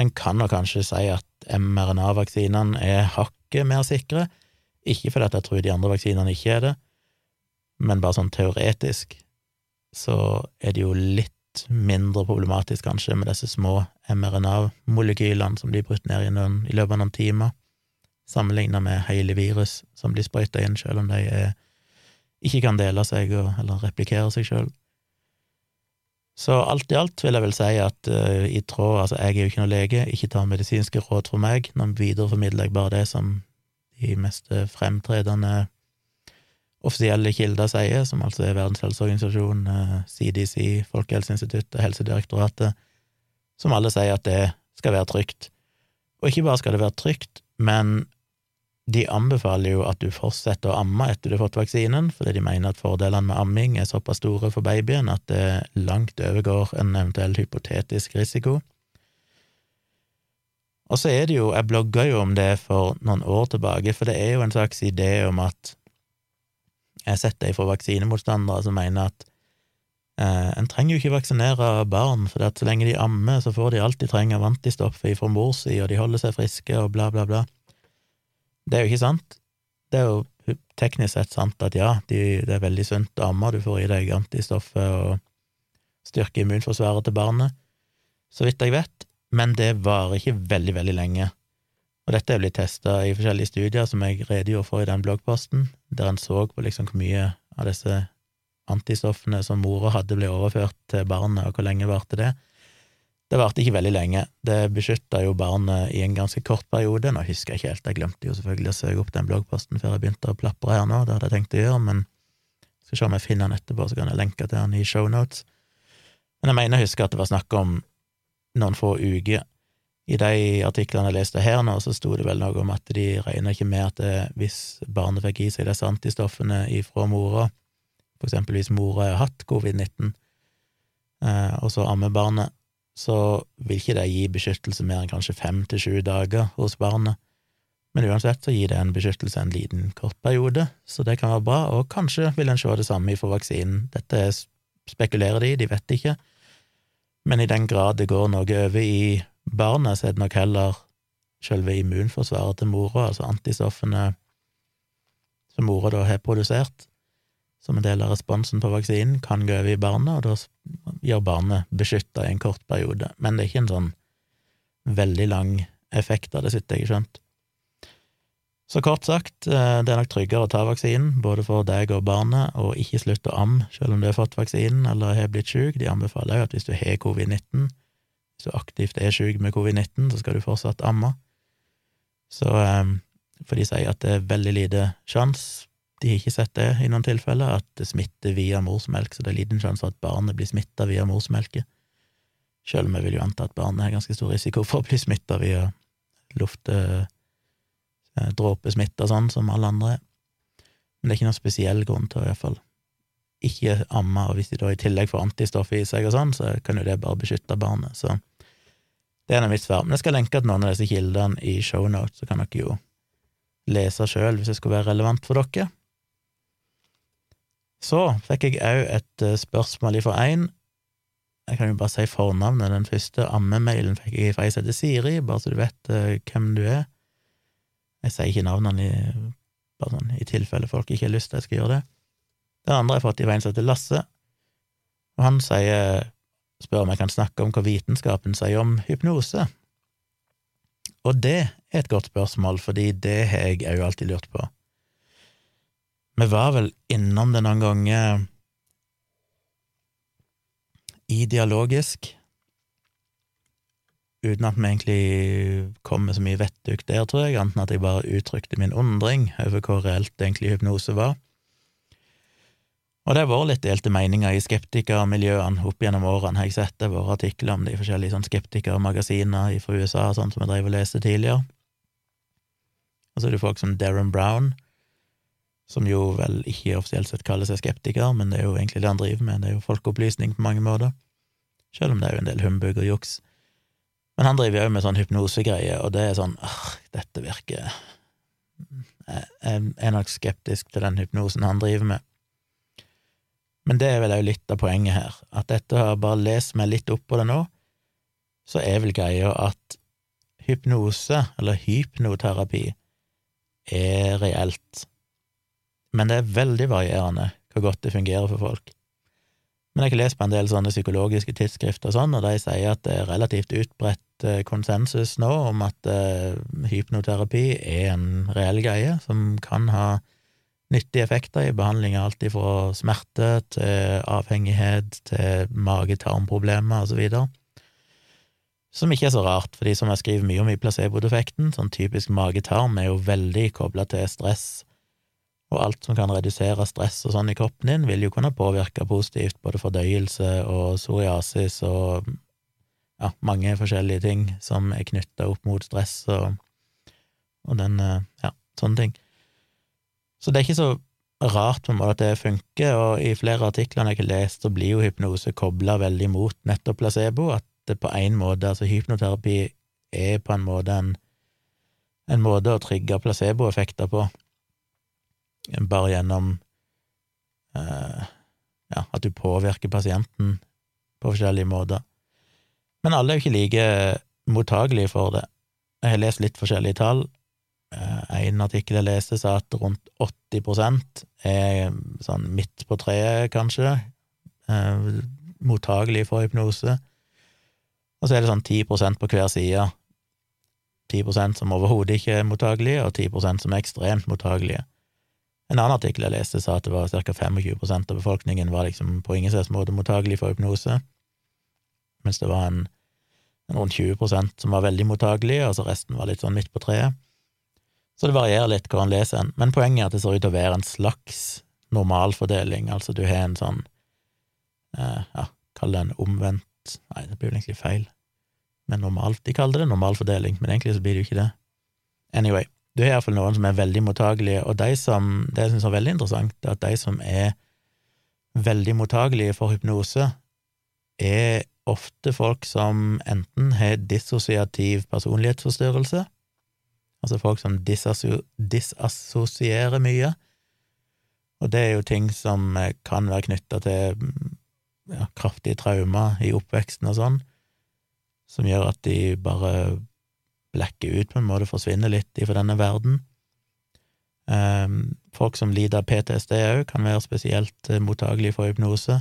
A: en kan nok kanskje si at mRNA-vaksinene er hakket mer sikre. Ikke fordi jeg tror de andre vaksinene ikke er det, men bare sånn teoretisk så er det jo litt mindre problematisk, kanskje, med disse små mRNA-molekylene som blir brutt ned i, noen, i, løpet av noen timer, sammenlignet med hele virus som blir sprøyta inn, selv om de er, ikke kan dele seg og, eller replikere seg sjøl. Så alt i alt vil jeg vel si at uh, i tråd Altså, jeg er jo ikke noen lege, ikke tar medisinske råd fra meg, nå videreformidler jeg bare det som de mest fremtredende offisielle kilder sier, som altså er Verdens helseorganisasjon, CDC, eh, Folkehelseinstituttet, Helsedirektoratet, som alle sier at det skal være trygt. Og ikke bare skal det være trygt, men de anbefaler jo at du fortsetter å amme etter du har fått vaksinen, fordi de mener at fordelene med amming er såpass store for babyen at det langt overgår en eventuell hypotetisk risiko. Og så er det jo, jeg blogga jo om det for noen år tilbake, for det er jo en slags idé om at jeg har sett det fra vaksinemotstandere som mener at eh, en trenger jo ikke vaksinere barn, for så lenge de ammer, så får de alt de trenger av antistoff fra mor si, og de holder seg friske, og bla, bla, bla. Det er jo ikke sant. Det er jo teknisk sett sant at ja, de, det er veldig sunt å amme, du får i deg antistoffer og styrker immunforsvaret til barnet, så vidt jeg vet, men det varer ikke veldig, veldig lenge. Og dette er blitt testa i forskjellige studier som jeg redegjorde for i den bloggposten, der en så på liksom hvor mye av disse antistoffene som mora hadde, ble overført til barnet, og hvor lenge varte det. Det varte ikke veldig lenge. Det beskytta jo barnet i en ganske kort periode. Nå husker jeg ikke helt, jeg glemte jo selvfølgelig å søke opp den bloggposten før jeg begynte å plapre her nå, det hadde jeg tenkt å gjøre, men skal se om jeg finner den etterpå, så kan jeg lenke til den i shownotes. Men jeg mener jeg husker at det var snakk om noen få uker i de artiklene jeg leste her nå, så sto det vel noe om at de regner ikke med at det, hvis barnet fikk i seg disse antistoffene ifra mora, for eksempel hvis mora har hatt covid-19, eh, og så ammer barnet, så vil ikke det gi beskyttelse mer enn kanskje fem til sju dager hos barnet. Men uansett så gir det en beskyttelse en liten, kort periode, så det kan være bra, og kanskje vil en se det samme for vaksinen. Dette spekulerer de, de vet ikke, men i den grad det går noe over i barnet, så er det nok heller selve immunforsvaret til mora, altså antistoffene som mora da har produsert som en del av responsen på vaksinen, kan gå over i barnet, og da gjør barnet beskytta i en kort periode. Men det er ikke en sånn veldig lang effekt av det, sitter jeg skjønt. Så kort sagt, eh, det er nok tryggere å ta vaksinen, både for deg og barnet, og ikke slutte å amme selv om du har fått vaksinen eller har blitt syk. De anbefaler jo at hvis du har covid-19, hvis du aktivt er syk med covid-19, så skal du fortsatt amme. Så eh, For de sier at det er veldig lite sjanse de har ikke sett det i noen tilfeller, at det smitter via morsmelk, så det er liten sjanse for at barnet blir smitta via morsmelket. Selv om jeg vil jo anta at barnet har ganske stor risiko for å bli smitta via luft, eh, og sånn, som alle andre er. Men det er ikke noen spesiell grunn til å i hvert fall ikke amme, og hvis de da i tillegg får antistoff i seg og sånn, så kan jo det bare beskytte barnet, så det er mitt svar. Men jeg skal lenke til noen av disse kildene i shownotes, så kan dere jo lese sjøl hvis det skulle være relevant for dere. Så fikk jeg òg et eh, spørsmål ifra én. Jeg kan jo bare si fornavnet. Den første ammemailen fikk jeg fra ei som heter Siri, bare så du vet uh, hvem du er. Jeg sier ikke navnene i, bare sånn, i tilfelle folk ikke har lyst til at jeg skal gjøre det. Den andre har jeg fått i veien som heter Lasse, og han sier, spør om jeg kan snakke om hva vitenskapen sier om hypnose. Og det er et godt spørsmål, fordi det har jeg òg alltid lurt på. Vi var vel innom det noen ganger i dialogisk, uten at vi egentlig kom med så mye vettug der, tror jeg, annet enn at jeg bare uttrykte min undring over hvor reelt egentlig hypnose var. Og det har vært litt delte meninger i skeptikermiljøene opp gjennom årene, har jeg sett det vært artikler om de forskjellige sånn skeptikermagasiner fra USA, sånn som jeg drev og leste tidligere. Og så er det folk som Darren Brown, som jo vel ikke offisielt sett kaller seg skeptiker, men det er jo egentlig det han driver med, det er jo folkeopplysning på mange måter, selv om det er jo en del humbug og juks. Men han driver jo med sånn hypnosegreie, og det er sånn åh, dette virker Jeg er nok skeptisk til den hypnosen han driver med. Men det er vel òg litt av poenget her, at etter å ha bare lest meg litt opp på det nå, så er vel greia at hypnose, eller hypnoterapi, er reelt men det er veldig varierende hvor godt det fungerer for folk. Men jeg har lest på en del sånne psykologiske tidsskrifter og sånn, og de sier at det er relativt utbredt eh, konsensus nå om at uh, hypnoterapi er en reell greie som kan ha nyttige effekter i behandling av alt fra smerte til avhengighet til mage-tarmproblemer videre. Som ikke er så rart, fordi som jeg skriver mye om i placebo-defekten, sånn typisk mage-tarm er jo veldig kobla til stress og alt som kan redusere stress og sånn i kroppen din, vil jo kunne påvirke positivt både fordøyelse og psoriasis og ja, mange forskjellige ting som er knytta opp mot stress og, og den eh, ja, sånne ting. Så det er ikke så rart på en måte at det funker, og i flere artikler jeg har lest, så blir jo hypnose kobla veldig mot nettopp placebo, at det på en måte, altså hypnoterapi er på en måte en, en måte å trygge placeboeffekter på bare gjennom eh, ja, at du påvirker pasienten på forskjellige måter. Men alle er jo ikke like mottagelige for det. Jeg har lest litt forskjellige tall. Eh, en artikkel jeg leste, sa at rundt 80% er sånn midt på treet, kanskje, eh, mottagelig for hypnose. Og så er det sånn 10% på hver side. 10% som overhodet ikke er mottagelige, og 10% som er ekstremt mottagelige. En annen artikkel jeg leste, sa at det var ca. 25% av befolkningen var liksom på ingen slags måte mottagelig for hypnose, mens det var en, en rundt 20 som var veldig mottagelige, altså resten var litt sånn midt på treet. Så det varierer litt hvor en leser en, men poenget er at det ser ut til å være en slags normalfordeling, altså du har en sånn, eh, ja, kall det en omvendt Nei, det blir vel egentlig feil, men normalt, de kaller det normalfordeling, men egentlig så blir det jo ikke det. Anyway, du har iallfall noen som er veldig mottagelige, og de som, det jeg synes er veldig interessant, er at de som er veldig mottagelige for hypnose, er ofte folk som enten har dissosiativ personlighetsforstyrrelse, altså folk som disassosierer mye, og det er jo ting som kan være knytta til ja, kraftige traumer i oppveksten og sånn, som gjør at de bare blekker ut, på en måte, forsvinner litt ifra denne verden. Um, folk som lider av PTSD òg, kan være spesielt uh, mottagelige for hypnose.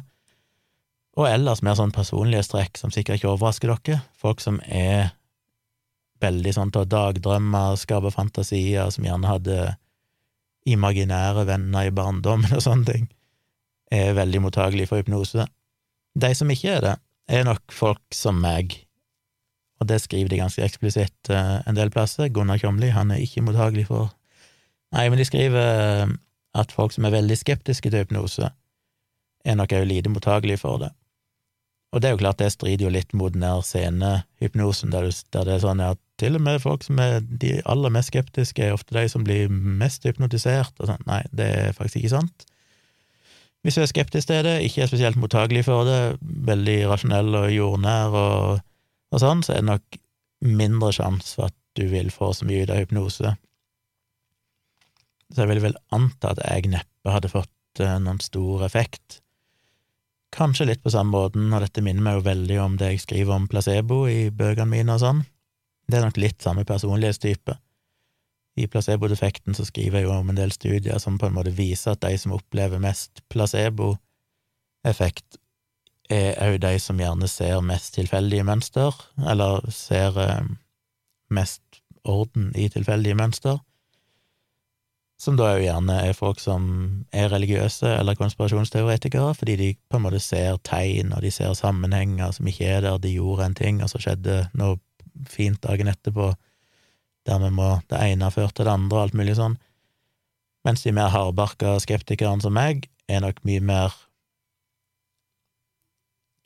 A: Og ellers mer sånn personlige strekk som sikkert ikke overrasker dere. Folk som er veldig sånn til å dagdrømme, skape fantasier, som gjerne hadde imaginære venner i barndommen og sånne ting, er veldig mottagelige for hypnose. De som ikke er det, er nok folk som meg, og det skriver de ganske eksplisitt uh, en del plasser. Gunnar Kjomli, han er ikke mottagelig for Nei, men de skriver eh, at folk som er veldig skeptiske til hypnose, er nok òg lite mottagelige for det. Og det er jo klart, det strider jo litt mot den der scenehypnosen, der, der, det er sånn at til og med folk som er de aller mest skeptiske, er ofte de som blir mest hypnotisert, og sånn. Nei, det er faktisk ikke sant. Hvis du er skeptisk til det, ikke er spesielt mottagelig for det, veldig rasjonell og jordnær og, og sånn, så er det nok mindre sjanse for at du vil få så mye ut av hypnose så jeg vil vel anta at jeg neppe hadde fått eh, noen stor effekt. Kanskje litt på samme måten, og dette minner meg jo veldig om det jeg skriver om placebo i bøkene mine og sånn. Det er nok litt samme personlighetstype. I placebo-defekten så skriver jeg jo om en del studier som på en måte viser at de som opplever mest placebo-effekt, er òg de som gjerne ser mest tilfeldige mønster, eller ser eh, mest orden i tilfeldige mønster som da jo gjerne er folk som er religiøse eller konspirasjonsteoretikere, fordi de på en måte ser tegn, og de ser sammenhenger som ikke er der, de gjorde en ting, og så skjedde noe fint dagen etterpå, dermed må det ene ha ført til det andre, og alt mulig sånn, mens de mer hardbarka skeptikerne som meg er nok mye mer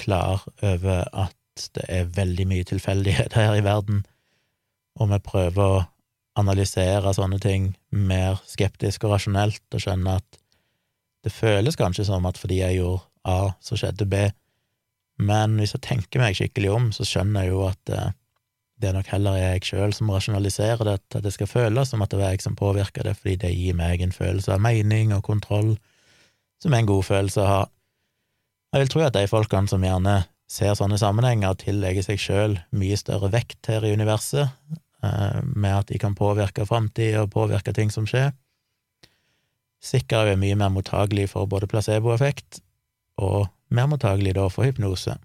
A: klar over at det er veldig mye tilfeldighet her i verden, og vi prøver å analysere sånne ting mer skeptisk og rasjonelt, og skjønne at det føles kanskje som at fordi jeg gjorde A, så skjedde B, men hvis jeg tenker meg skikkelig om, så skjønner jeg jo at eh, det er nok heller jeg sjøl som rasjonaliserer det, at det skal føles som at det var jeg som påvirka det, fordi det gir meg en følelse av mening og kontroll, som er en god følelse å ha. Jeg vil tro at de folkene som gjerne ser sånne sammenhenger, og tillegger seg sjøl mye større vekt her i universet, Eh, med at de kan påvirke framtida og påvirke ting som skjer. Sikkert er mye mer mottagelig for både placeboeffekt og mer mottagelig da for hypnose.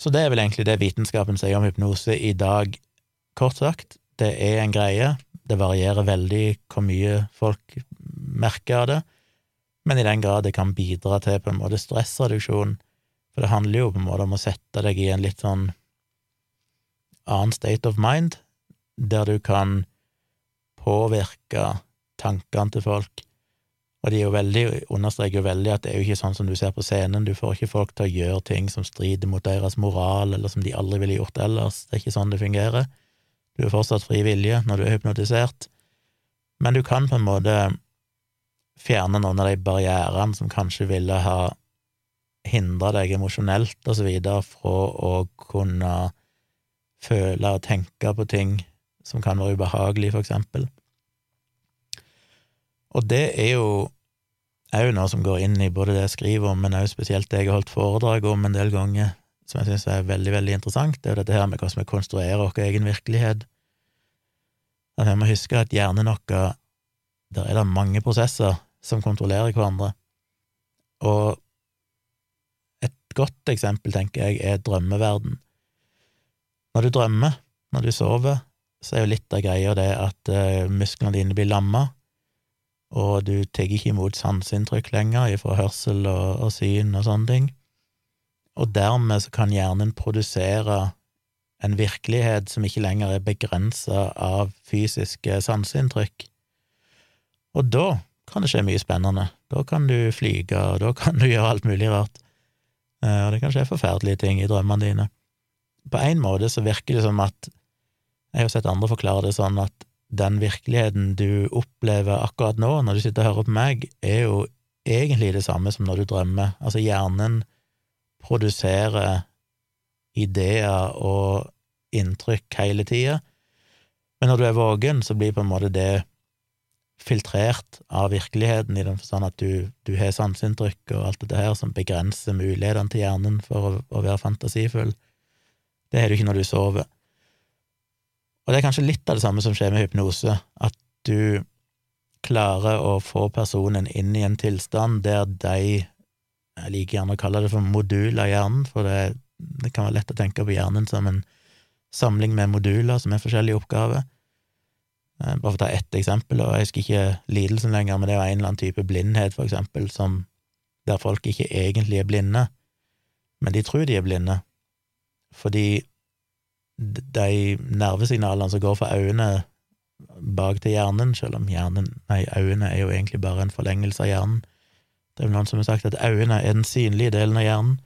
A: Så det er vel egentlig det vitenskapen sier om hypnose i dag. Kort sagt, det er en greie, det varierer veldig hvor mye folk merker av det, men i den grad det kan bidra til på en måte stressreduksjon, for det handler jo på en måte om å sette deg i en litt sånn annen state of mind, der du kan påvirke tankene til folk. Og de veldig, understreker jo veldig at det er jo ikke sånn som du ser på scenen, du får ikke folk til å gjøre ting som strider mot deres moral, eller som de aldri ville gjort ellers, det er ikke sånn det fungerer. Du er fortsatt fri vilje når du er hypnotisert, men du kan på en måte fjerne noen av de barrierene som kanskje ville ha hindra deg emosjonelt og så videre fra å kunne føle og tenke på ting som kan være ubehagelig, for eksempel. Og det er jo òg noe som går inn i både det jeg skriver om, men òg spesielt det jeg har holdt foredrag om en del ganger, som jeg syns er veldig, veldig interessant, det er jo dette her med hvordan vi konstruerer vår egen virkelighet. At vi må huske at hjernen vår Der er det mange prosesser som kontrollerer hverandre, og et godt eksempel, tenker jeg, er drømmeverden. Når du drømmer, når du sover, så er jo litt av greia det at uh, musklene dine blir lamma, og du tar ikke imot sanseinntrykk lenger ifra hørsel og, og, syn og sånne ting, og dermed så kan hjernen produsere en virkelighet som ikke lenger er begrensa av fysiske sanseinntrykk. Og da kan det skje mye spennende. Da kan du flyge, og da kan du gjøre alt mulig rart. Eh, og det kan skje forferdelige ting i drømmene dine på en måte så virker det som at Jeg har sett andre forklare det sånn at den virkeligheten du opplever akkurat nå, når du sitter og hører på meg, er jo egentlig det samme som når du drømmer. Altså, hjernen produserer ideer og inntrykk hele tida, men når du er våken, så blir på en måte det filtrert av virkeligheten, i den forstand at du, du har sanseinntrykk og alt dette her som begrenser mulighetene til hjernen for å, å være fantasifull. Det har du ikke når du sover. Og det er kanskje litt av det samme som skjer med hypnose, at du klarer å få personen inn i en tilstand der de Jeg liker gjerne å kalle det for modul av hjernen, for det, det kan være lett å tenke på hjernen som en samling med moduler som er forskjellige oppgaver. Eh, bare for å ta ett eksempel, og jeg husker ikke lidelsen lenger, men det var en eller annen type blindhet, for eksempel, som, der folk ikke egentlig er blinde, men de tror de er blinde, fordi de nervesignalene som går fra øynene bak til hjernen, selv om hjernen, nei, øynene er jo egentlig bare en forlengelse av hjernen. Det er vel noen som har sagt at øynene er den synlige delen av hjernen.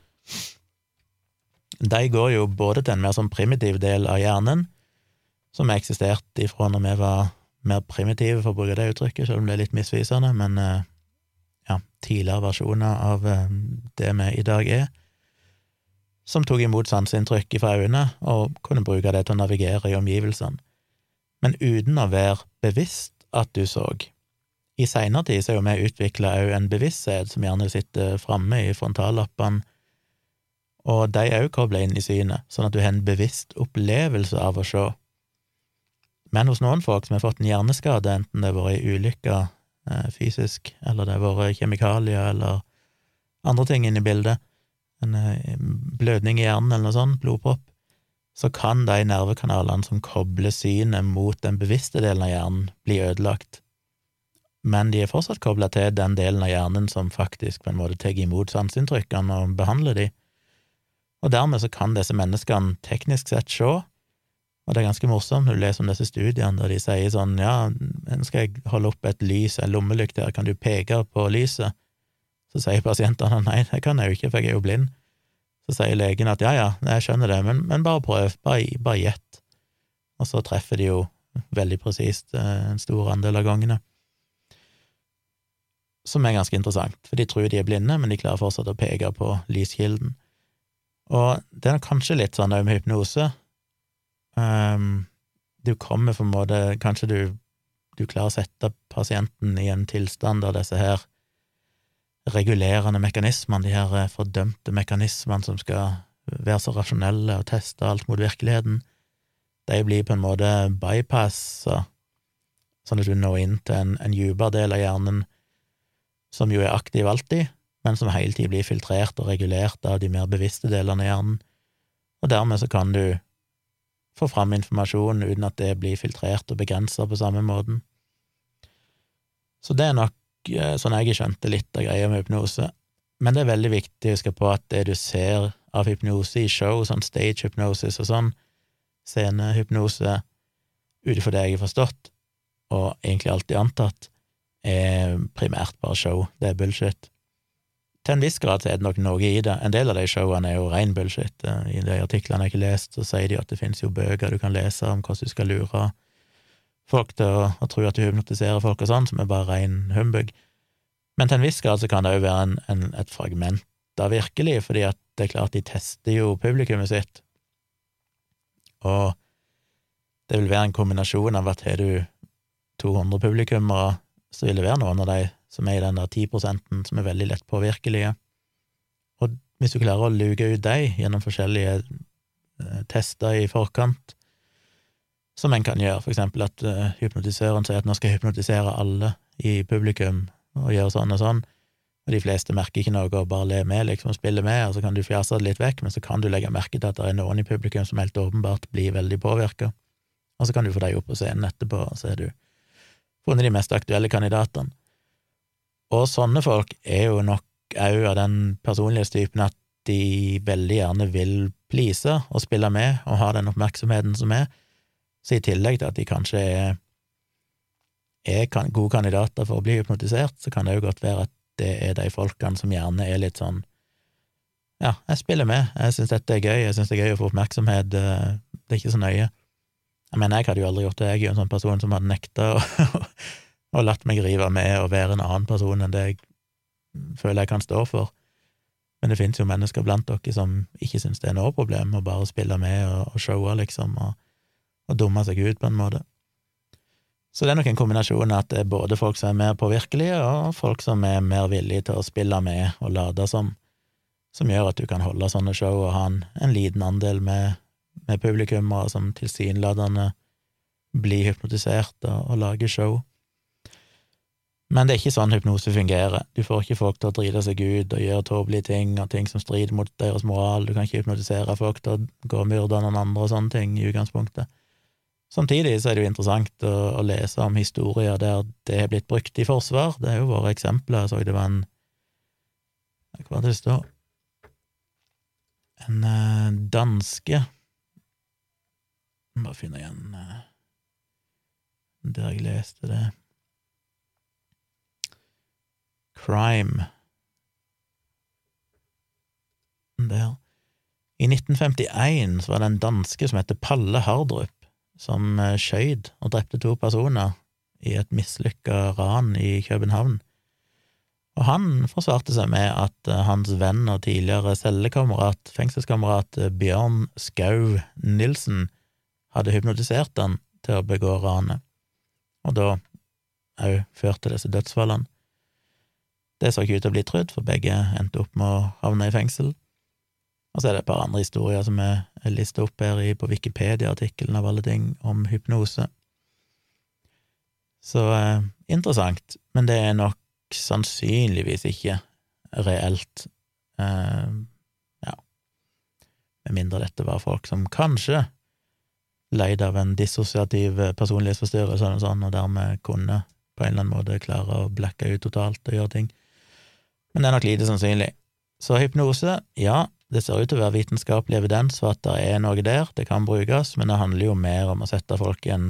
A: De går jo både til en mer sånn primitiv del av hjernen, som har eksistert ifra når vi var mer primitive, for å bruke det uttrykket, selv om det er litt misvisende, men eh, ja, tidligere versjoner av eh, det vi i dag er, som tok imot sanseinntrykk fra øynene og kunne bruke det til å navigere i omgivelsene, men uten å være bevisst at du så. I seinere tid så er jo vi utvikla òg en bevissthet som gjerne sitter framme i frontallappene, og de er òg kobla inn i synet, sånn at du har en bevisst opplevelse av å se. Men hos noen folk som har fått en hjerneskade, enten det har vært ei ulykke eh, fysisk, eller det har vært kjemikalier eller andre ting inne i bildet, en eh, blødning i hjernen eller noe sånt, blodpropp, så kan de nervekanalene som kobler synet mot den bevisste delen av hjernen, bli ødelagt. Men de er fortsatt kobla til den delen av hjernen som faktisk på en måte tar imot sanseinntrykkene og behandler de, og dermed så kan disse menneskene teknisk sett se, og det er ganske morsomt når du leser om disse studiene der de sier sånn, ja, nå skal jeg holde opp et lys, en lommelykt her, kan du peke på lyset? Så sier pasientene nei, det kan jeg jo ikke, for jeg er jo blind. Så sier legen at ja, ja, jeg skjønner det, men, men bare prøv, bare, bare gjett. Og så treffer de jo veldig presist eh, en stor andel av gangene. Som er ganske interessant, for de tror de er blinde, men de klarer fortsatt å peke på lyskilden. Og det er kanskje litt sånn òg med hypnose, Um, du kommer på en måte Kanskje du, du klarer å sette pasienten i en tilstand der disse her regulerende mekanismene, de her eh, fordømte mekanismene som skal være så rasjonelle og teste alt mot virkeligheten, de blir på en måte bypassa, sånn at du når inn til en, en dypere del av hjernen som jo er aktiv alltid, men som hele tiden blir filtrert og regulert av de mer bevisste delene av hjernen, og dermed så kan du få fram informasjon uten at det blir filtrert og begrensa på samme måten. Så det er nok eh, sånn jeg skjønte litt av greia med hypnose. Men det er veldig viktig å huske på at det du ser av hypnose i show, sånn stage hypnosis og sånn, scenehypnose, ut ifra det jeg har forstått, og egentlig alltid antatt, er primært bare show. Det er bullshit. Til en viss grad er det nok noe i det. En del av de showene er jo ren bullshit. Eh, I de artiklene jeg ikke lest, så sier de at det finnes jo bøker du kan lese om hvordan du skal lure folk til å, tro at du hypnotiserer folk og sånn, som er bare ren humbug. Men til en viss grad så kan det jo være en, en, et fragment av virkelig, fordi at det er klart de tester jo publikummet sitt, og det vil være en kombinasjon av at har du 200 publikummere, så vil det være noen av de som er i den der ti prosenten som er veldig lett påvirkelige. Og hvis du klarer å luke ut deg gjennom forskjellige eh, tester i forkant, som en kan gjøre, for eksempel at uh, hypnotisøren sier at nå skal jeg hypnotisere alle i publikum og gjøre sånn og sånn, og de fleste merker ikke noe og bare ler med, liksom, spiller med, og så kan du fjase det litt vekk, men så kan du legge merke til at det er noen i publikum som helt åpenbart blir veldig påvirka, og så kan du få dem opp på scenen etterpå, og så er du funnet de mest aktuelle kandidatene. Og sånne folk er jo nok òg av den personlighetstypen at de veldig gjerne vil please og spille med og ha den oppmerksomheten som er, så i tillegg til at de kanskje er, er gode kandidater for å bli hypnotisert, så kan det jo godt være at det er de folkene som gjerne er litt sånn ja, jeg spiller med, jeg syns dette er gøy, jeg syns det er gøy å få oppmerksomhet, eh, det er ikke så nøye. Jeg mener, jeg hadde jo aldri gjort det, jeg er jo en sånn person som hadde nekta å (laughs) og latt meg rive med og være en annen person enn det jeg føler jeg kan stå for. Men det finnes jo mennesker blant dere som ikke syns det er noe problem å bare spille med og, og showe, liksom, og, og dumme seg ut, på en måte. Så det er nok en kombinasjon at det er både folk som er mer påvirkelige, og folk som er mer villige til å spille med og lade som, som gjør at du kan holde sånne show og ha en, en liten andel med, med publikummere som tilsynelatende blir hypnotisert og, og lager show. Men det er ikke sånn hypnose fungerer. Du får ikke folk til å drite seg ut og gjøre tåpelige ting og ting som strider mot deres moral. Du kan ikke hypnotisere folk til å gå og myrde noen andre og sånne ting i utgangspunktet. Samtidig så er det jo interessant å, å lese om historier der det har blitt brukt i forsvar. Det er jo våre eksempler. Jeg så det var en Hva var det det står? En uh, danske Bare finne igjen uh, der jeg leste det. Crime Der. I 1951 så var det en danske som het Palle Hardrup, som eh, skjøt og drepte to personer i et mislykka ran i København. Og han forsvarte seg med at eh, hans venn og tidligere cellekamerat, fengselskamerat eh, Bjørn Skau Nilsen, hadde hypnotisert han til å begå ranet, og da òg førte disse dødsfallene. Det så ikke ut til å bli trudd, for begge endte opp med å havne i fengsel. Og så er det et par andre historier som er lista opp her på Wikipedia-artikkelen av alle ting, om hypnose. Så eh, interessant, men det er nok sannsynligvis ikke reelt. Eh, ja, med mindre dette var folk som kanskje leid av en dissosiativ personlighetsforstyrrelse eller sånn, og dermed kunne på en eller annen måte klare å blacke ut totalt og gjøre ting men det er nok lite sannsynlig. Så hypnose, ja, det ser ut til å være vitenskapelig evidens for at det er noe der, det kan brukes, men det handler jo mer om å sette folk i en,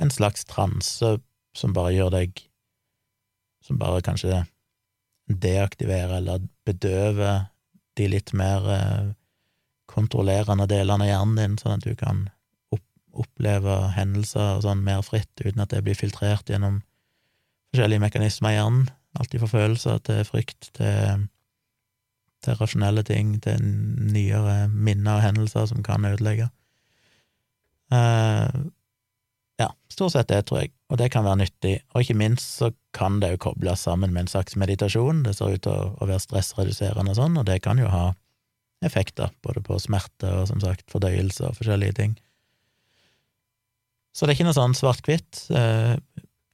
A: en slags transe som bare gjør deg Som bare kanskje deaktiverer eller bedøver de litt mer eh, kontrollerende delene av hjernen din, sånn at du kan oppleve hendelser og sånn mer fritt, uten at det blir filtrert gjennom forskjellige mekanismer i hjernen. Alt fra følelser til frykt til, til rasjonelle ting, til nyere minner og hendelser som kan ødelegge. Uh, ja, stort sett det, tror jeg, og det kan være nyttig. Og ikke minst så kan det jo kobles sammen med en slags meditasjon. Det ser ut til å, å være stressreduserende og sånn, og det kan jo ha effekter, både på smerte og som sagt fordøyelse og forskjellige ting. Så det er ikke noe sånn svart-hvitt. Eh,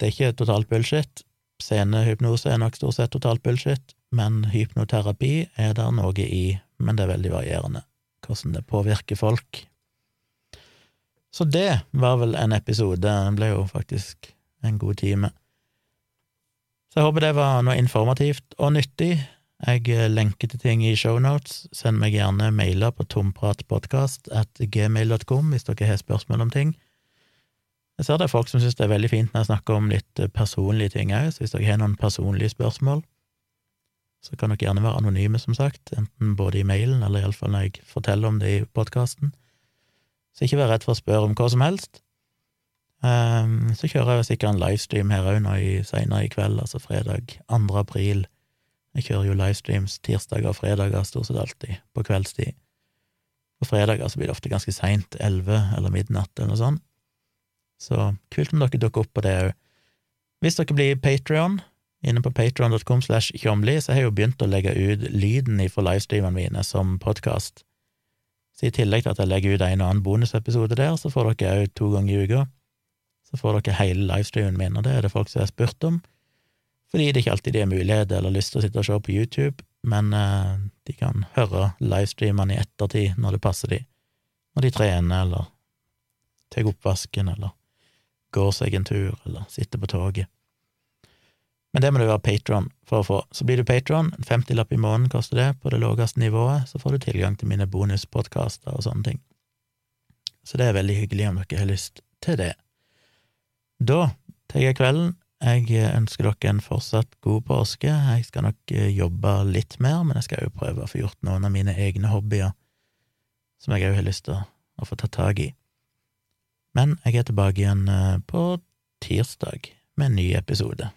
A: det er ikke totalt bullshit. Scenehypnose er nok stort sett totalt bullshit, men hypnoterapi er der noe i, men det er veldig varierende hvordan det påvirker folk. Så det var vel en episode, den ble jo faktisk en god time. Så jeg håper det var noe informativt og nyttig. Jeg lenker til ting i shownotes. Send meg gjerne mailer på tompratpodkast at gmail.com hvis dere har spørsmål om ting. Jeg ser det er folk som syns det er veldig fint når jeg snakker om litt eh, personlige ting òg, så hvis dere har noen personlige spørsmål, så kan dere gjerne være anonyme, som sagt, enten både i mailen eller iallfall når jeg forteller om det i podkasten. Så ikke vær redd for å spørre om hva som helst. Um, så kjører jeg sikkert en livestream her òg nå i, senere i kveld, altså fredag 2. april. Jeg kjører jo livestreams tirsdager og fredager stort sett alltid, på kveldstid. På fredager så blir det ofte ganske seint, elleve eller midnatt eller noe sånt. Så kult om dere dukker opp på det òg. Hvis dere blir Patrion, inne på patron.com slash tjomli, så har jeg jo begynt å legge ut lyden fra livestreamene mine som podkast. Så i tillegg til at jeg legger ut en og annen bonusepisode der, så får dere òg to ganger i uka. Så får dere hele livestreamen min, og det er det folk som har spurt om. Fordi det ikke alltid de har mulighet eller lyst til å sitte og se på YouTube, men eh, de kan høre livestreamene i ettertid når det passer de. Når de trener, eller tar oppvasken, eller går seg en tur eller sitter på toget. Men det må du være patron for å få. Så blir du patron, en 50-lapp i måneden koster det, på det laveste nivået, så får du tilgang til mine bonuspodkaster og sånne ting. Så det er veldig hyggelig om dere har lyst til det. Da tar jeg kvelden. Jeg ønsker dere en fortsatt god påske. Jeg skal nok eh, jobbe litt mer, men jeg skal jo prøve å få gjort noen av mine egne hobbyer som jeg òg har lyst til å få tatt tak i. Men jeg er tilbake igjen eh, på tirsdag med en ny episode.